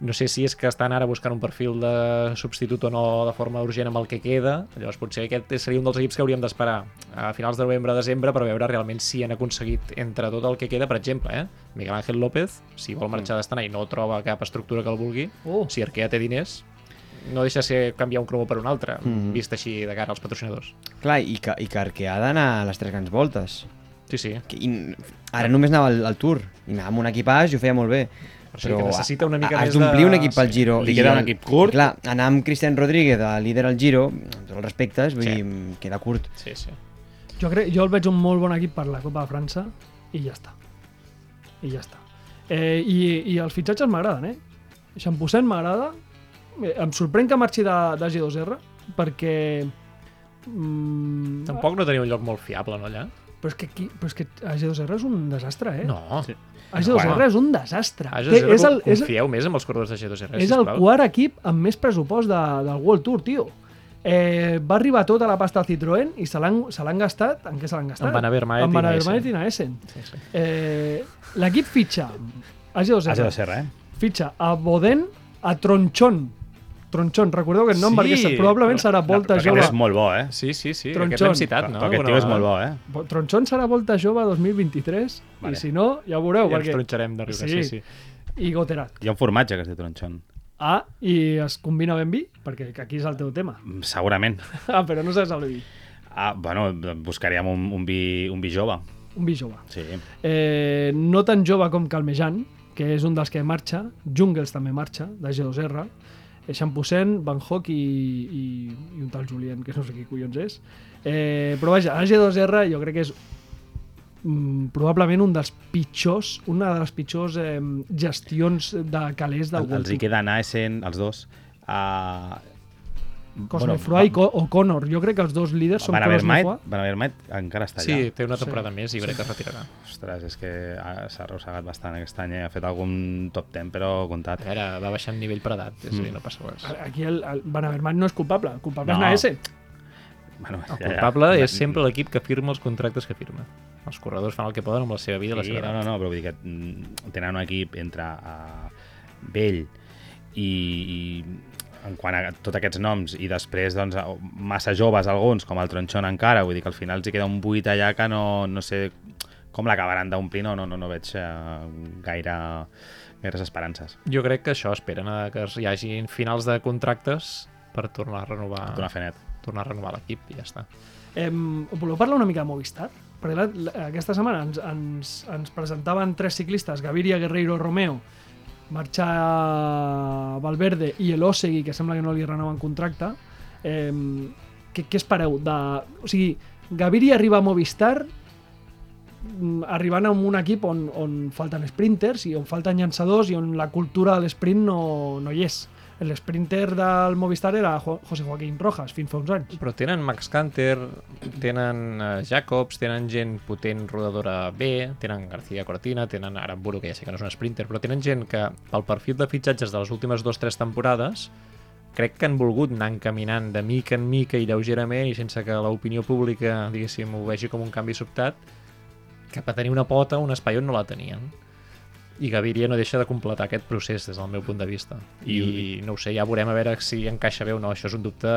no sé si és que estan ara buscant un perfil de substitut o no de forma urgent amb el que queda, llavors potser aquest seria un dels equips que hauríem d'esperar a finals de novembre desembre per veure realment si han aconseguit entre tot el que queda, per exemple, eh? Miguel Ángel López, si vol marxar d'Astana i no troba cap estructura que el vulgui,
Oh.
si Arkea té diners, no deixa de ser canviar un cromo per un altre,
Mhm.
vist així de cara als patrocinadors.
Clar, i que, i que Arkea ha d'anar a les tres grans voltes.
Sí, sí.
Que, i, ara només anava al, al Tour, i anava amb un equipàs i ho feia molt bé.
O sigui que necessita una mica
has
més de-
d'omplir un equip pel
sí.
Giro.
Li
i
queda un equip curt.
i Clar, anar amb Cristian Rodríguez, de líder al Giro, amb tots els respectes, vull
Sí.
dir, queda curt.
Sí, sí.
Jo, crec, jo el veig un molt bon equip per la Copa de França i ja està. I ja està. Eh, i, I els fitxatges m'agraden, eh? Champusset m'agrada. Eh, em sorprèn que marxi de, de G2R perquè... Mm,
Tampoc no tenia un lloc molt fiable, no, allà?
Però és que, aquí, però és que a G2R és un desastre, eh?
No.
Sí.
A G2R
Bueno.
és un desastre.
A
Té-
G2R
és el, és,
confieu més amb els corredors de G2R,
és el
sisplau?
quart equip amb més pressupost de, del World Tour, tio. Eh, va arribar tota la pasta al Citroën i se l'han gastat... En què se l'han gastat?
En Van Avermaet
en
i
Van. Avermaet i Naesen.
Sí, sí.
Eh, L'equip fitxa a G2R,
Ha de ser, eh?
fitxa a Boden, a Tronchon. Tronchon, recordeu aquest nom
Sí,
perquè probablement serà Volta
Aquest
Jove.
és molt bo, eh?
Sí, sí, sí.
Tronchon.
Aquest l'hem citat,
Però
no?
aquest tio és molt bo, eh?
Tronchon serà Volta Jove 2023
Vale.
i si no, ja ho veureu.
I ens
perquè...
tronxarem de riure, sí, sí.
I Goterac.
Hi ha un formatge que es diu tronxon.
Ah, i es combina ben vi, perquè aquí és el teu tema.
Mm, Segurament.
Ah, però no saps el vi.
Ah, bueno, buscaríem un, un, vi, un vi jove.
Un vi jove.
Sí.
Eh, no tan jove com Calmejan, que és un dels que marxa, Jungles també marxa, de G2R, eh, Champusen, Van Hock i, i, i un tal Julien, que no sé qui collons és. Eh, però vaja, a G2R jo crec que és mm, probablement un dels pitjors, una de les pitjors eh, gestions de calés del
El, els hi queda Naesen, els dos.
Cosme i Co- o Connor. Jo crec que els dos líders són
Van
Cosme Froy.
Van Avermaet encara està
Sí,
allà.
té una temporada més i crec que es retirarà.
Ostres, és que ha- s'ha arrossegat bastant aquest any, eh? ha fet algun top 10, però comptat.
A veure, va baixant nivell per edat, és a dir, no passa res.
Aquí el, el Van Avermaet no és culpable, el culpable
No.
és Naese.
Bueno,
El culpable és sempre l'equip que firma els contractes que firma. Els corredors fan el que poden amb la seva vida i la
Sí,
seva
no, no, no, però vull dir que mm, tenen un equip entre uh, vell i, i en quant a tots aquests noms i després doncs, massa joves alguns, com el Tronchon encara, vull dir que al final els hi queda un buit allà que no, no sé com l'acabaran d'omplir, no, no, no, no veig uh, gaire, gaires esperances.
Jo crec que això esperen a que hi hagi finals de contractes per tornar a renovar,
Donar fe net.
tornar a renovar l'equip i ja està.
Em, voleu parlar una mica de Movistar? Perquè la, la, aquesta setmana ens, ens, ens presentaven tres ciclistes, Gaviria, Guerreiro, Romeo, marxa Valverde i el Osegui, que sembla que no li renoven contracte. Eh, què, què espereu? De, o sigui, Gaviria arriba a Movistar mm, arribant a un equip on, on falten sprinters i on falten llançadors i on la cultura de l'esprint no, no hi és. L'sprinter del Movistar era Jo- José Joaquín Rojas, fins fa uns anys.
Però tenen Max Canter, tenen uh, Jacobs, tenen gent potent rodadora B, tenen García Cortina, tenen Aramburu, que ja sé que no és un sprinter, però tenen gent que, pel perfil de fitxatges de les últimes dues o tres temporades, crec que han volgut anar encaminant de mica en mica i lleugerament i sense que l'opinió pública, diguéssim, ho vegi com un canvi sobtat, cap a tenir una pota, un espai on no la tenien. I Gaviria no deixa de completar aquest procés des del meu punt de vista. I, I no ho sé, ja veurem a veure si encaixa bé o no. Això és un dubte,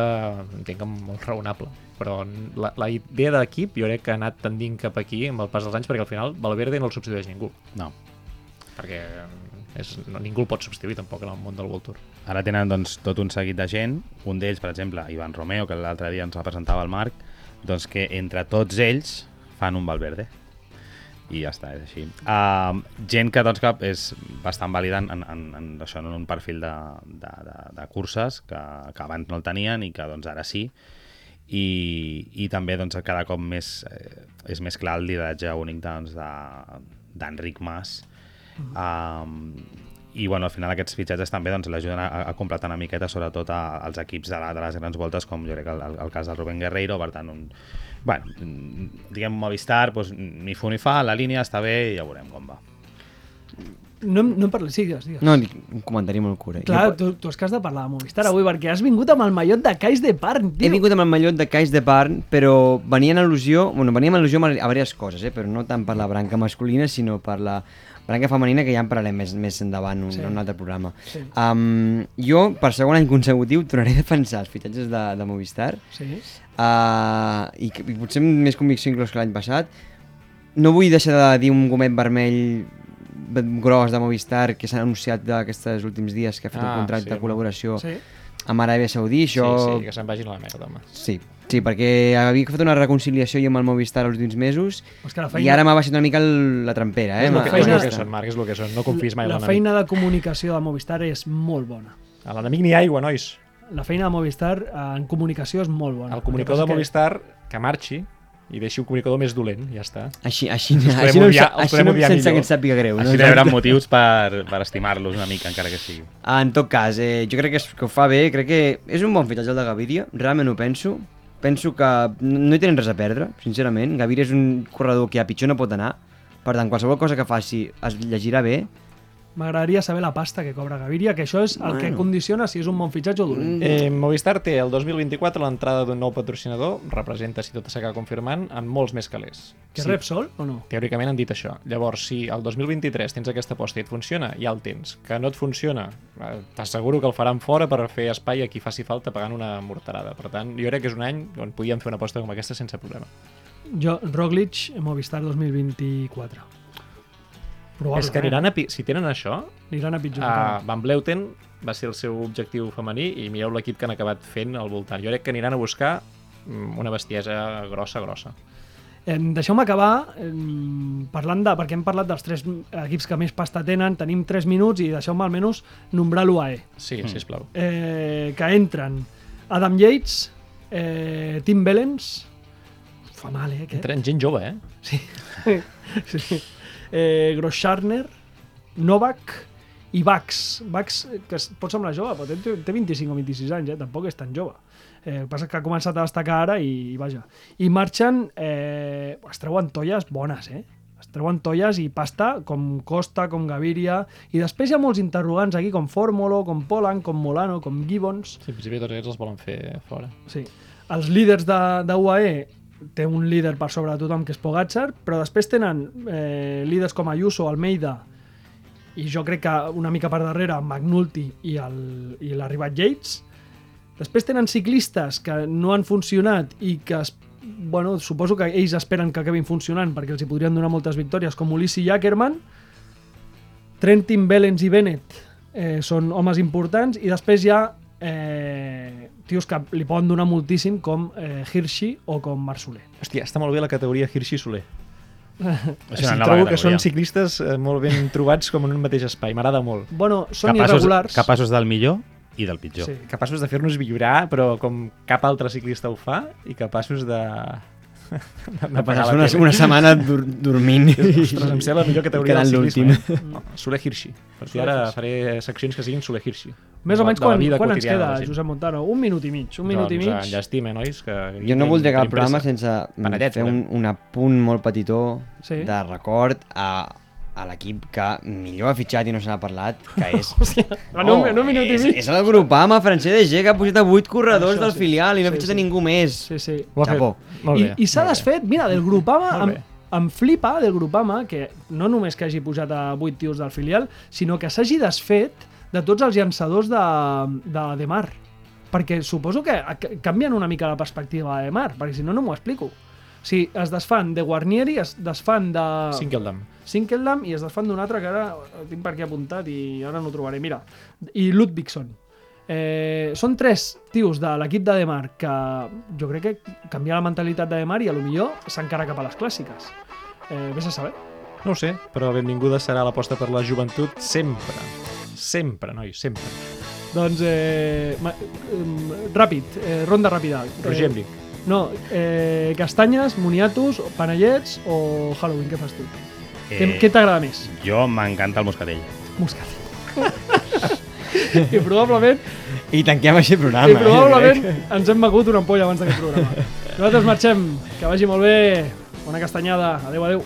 entenc que molt raonable. Però la, la idea de l'equip jo crec que ha anat tendint cap aquí amb el pas dels anys perquè al final Valverde no el substitueix ningú.
No.
Perquè és, no, ningú el pot substituir tampoc en el món del World Tour.
Ara tenen doncs, tot un seguit de gent, un d'ells, per exemple, Ivan Romeo, que l'altre dia ens va presentava el Marc, doncs que entre tots ells fan un Valverde. I ja està, és així. Uh, gent que, doncs, que és bastant vàlida en, en, en, això, en un perfil de, de, de, de curses que, que abans no el tenien i que doncs, ara sí. I, i també doncs, cada cop més, eh, és més clar el lideratge únic doncs, de- d'Enric Mas, Um, i bueno, al final aquests fitxatges també doncs, l'ajuden a, a completar una miqueta sobretot a, als equips de, la, de les grans voltes com jo crec el, el, el cas del Rubén Guerreiro per tant, un, bueno, diguem Movistar doncs, ni fu ni fa, la línia està bé i ja veurem com va
No, no em parles, sí, digues, digues.
No, un comentari molt curt. Eh?
Clar,
Jo,
tu, tu és que has de parlar de Movistar avui, perquè has vingut amb el mallot de Cais de Parn, tio.
he vingut amb el mallot de Cais de Parn, però venia en al·lusió, bueno, venia en al·lusió a diverses coses, eh? però no tant per la branca masculina, sinó per la branca femenina, que ja en parlarem més, més endavant un,
Sí.
un altre programa.
Sí.
Um, jo, per segon any consecutiu, tornaré a defensar els fitxatges de, de Movistar,
Sí.
uh, i, i potser amb més convicció inclús que l'any passat. No vull deixar de dir un gomet vermell gros de Movistar que s'ha anunciat d'aquests últims dies que ha fet
Ah,
un contracte
sí,
de col·laboració
Sí.
amb Aràbia Saudí, això...
Sí, sí, que se'n vagin a la merda, home.
Sí, sí, perquè havia fet una reconciliació jo amb el Movistar els últims mesos
la
i
feina,
ara m'ha baixat una mica el, la trampera, eh?
És el que,
la
és
feina-
el que són, Marc, és el que són. No confis mai
la
en l'enemic.
feina de comunicació de Movistar és molt bona.
A l'enemic ni aigua, nois.
La feina de Movistar eh, en comunicació és molt bona.
El comunicador de
que
Movistar que marxi i deixi un comunicador més dolent, ja està.
Així, així, així, no,
odiar- els
així no, sense
millor.
que ens sàpiga greu.
així
no?
hi haurà motius per, per estimar-los una mica encara que sigui
En tot cas, eh, jo crec que, és, que ho fa bé, crec que és un bon fitxatge el de Gaviria, realment ho penso. Penso que no hi tenen res a perdre, sincerament. Gaviria és un corredor que a pitjor no pot anar, per tant, qualsevol cosa que faci es llegirà bé.
M'agradaria saber la pasta que cobra Gaviria, que això és el que
Bueno.
condiciona si és un bon fitxatge o dolent.
Eh, Movistar té el 2024 l'entrada d'un nou patrocinador, representa, si tot s'acaba confirmant, en molts més calés.
Que Repsol o no?
Teòricament han dit això. Llavors, si el 2023 tens aquesta aposta i et funciona, ja el tens. Que no et funciona, eh, t'asseguro que el faran fora per fer espai a qui faci falta pagant una morterada. Per tant, jo crec que és un any on podíem fer una aposta com aquesta sense problema.
Jo, Roglic, Movistar 2024. Probablement.
És que aniran a... pi- Si tenen això,
aniran a pitjor.
a Van Bleuten va ser el seu objectiu femení i mireu l'equip que han acabat fent al voltant. Jo crec que aniran a buscar mm, una bestiesa grossa, grossa.
Eh, Deixeu-me acabar eh, parlant de... perquè hem parlat dels tres equips que més pasta tenen, tenim 3 minuts i deixeu-me almenys nombrar l'UAE.
Sí, mm. sisplau.
Eh, que entren Adam Yates, eh, Tim Bellens... Fa mal, eh, aquest?
Entren gent jove, eh?
Sí. sí. Eh, Groscharner, Novak i Bax. Bax, que es- pot semblar jove, però té, té 25 o 26 anys, eh? tampoc és tan jove. Eh, el que passa que ha començat a destacar ara i, i vaja. I marxen, eh, es treuen tolles bones, eh? Es treuen tolles i pasta com Costa, com Gaviria, i després hi ha molts interrogants aquí, com Fórmolo, com Polan, com Molano, com Gibbons.
Sí, en principi tots aquests els volen fer fora.
Sí. Els líders de, de UAE té un líder per sobre de tothom que és Pogacar, però després tenen eh, líders com Ayuso, Almeida, i jo crec que una mica per darrere McNulty i i l'arribat Yates. Després tenen ciclistes que no han funcionat i que es, bueno, suposo que ells esperen que acabin funcionant perquè els hi podrien donar moltes victòries, com Ulissi Jackerman, Trentin, Bellens i Bennett eh, són homes importants i després hi ha eh, tios que li poden donar moltíssim com eh, Hirschi o com Marc Soler.
Hòstia, està molt bé la categoria Hirschi-Soler.
Una nova
trobo que són ciclistes eh, molt ben trobats com en un mateix espai. M'agrada molt.
Bueno, són
capaços,
irregulars.
capaços del millor i del pitjor.
Sí.
Capaços de fer-nos millorar, però com cap altre ciclista ho fa, i capaços de... de,
passar una, una setmana dur dormint.
Ostres, em sembla la millor categoria del ciclisme.
l'últim.
Eh? No, Soler Hirschi. Per
Soler
ara faré seccions que siguin Soler Hirschi.
Més o menys quan, quan ens queda. Josep Montano? Un minut i mig. Un minut i
doncs,
mig.
eh, llàstima, nois, que...
Jo no voldria cap
tenim
programa sense mm,
Panellets,
fer un, un apunt molt petitó
Sí.
de record a, a l'equip que millor ha fitxat i no se n'ha parlat, que és...
Hòstia, en un, en un minut i
és, és el Grupama francès de G que ha pujat a 8 corredors
Això
del
sí.
filial i no ha
Sí,
fitxat
sí.
a ningú més.
Sí, sí.
Ho ha fet.
Chapó.
Molt
I,
bé,
i s'ha desfet, mira, del Grupama
Molt
em, flipa del Grupama que no només que hagi pujat a 8 tios del filial, sinó que s'hagi desfet de tots els llançadors de, de Demar. Perquè suposo que canvien una mica la perspectiva de Demar, perquè si no, no m'ho explico. O sigui, es desfan de Guarnieri, es desfan de
Sinkeldam.
Sinkeldam i es desfan d'un altre que ara tinc per aquí apuntat i ara no ho trobaré. Mira, i Ludvigson. Eh, són tres tios de l'equip de Demar que jo crec que canviar la mentalitat de Demar i a lo millor s'encara cap a les clàssiques. Eh, vés a saber.
No ho sé, però benvinguda serà l'aposta per la joventut sempre. Sempre, nois, sempre.
Doncs, eh, ma, eh, ràpid, eh, ronda ràpida.
Roger
Eh. No, eh, castanyes, moniatos, panellets o Halloween, què fas tu? Eh... Què, què t'agrada més?
Jo m'encanta el moscatell.
Moscat. I probablement,
I tanquem així el programa.
i
eh,
probablement
crec.
ens hem begut una ampolla abans d'aquest programa. Nosaltres marxem, que vagi molt bé, bona castanyada, adeu, adeu.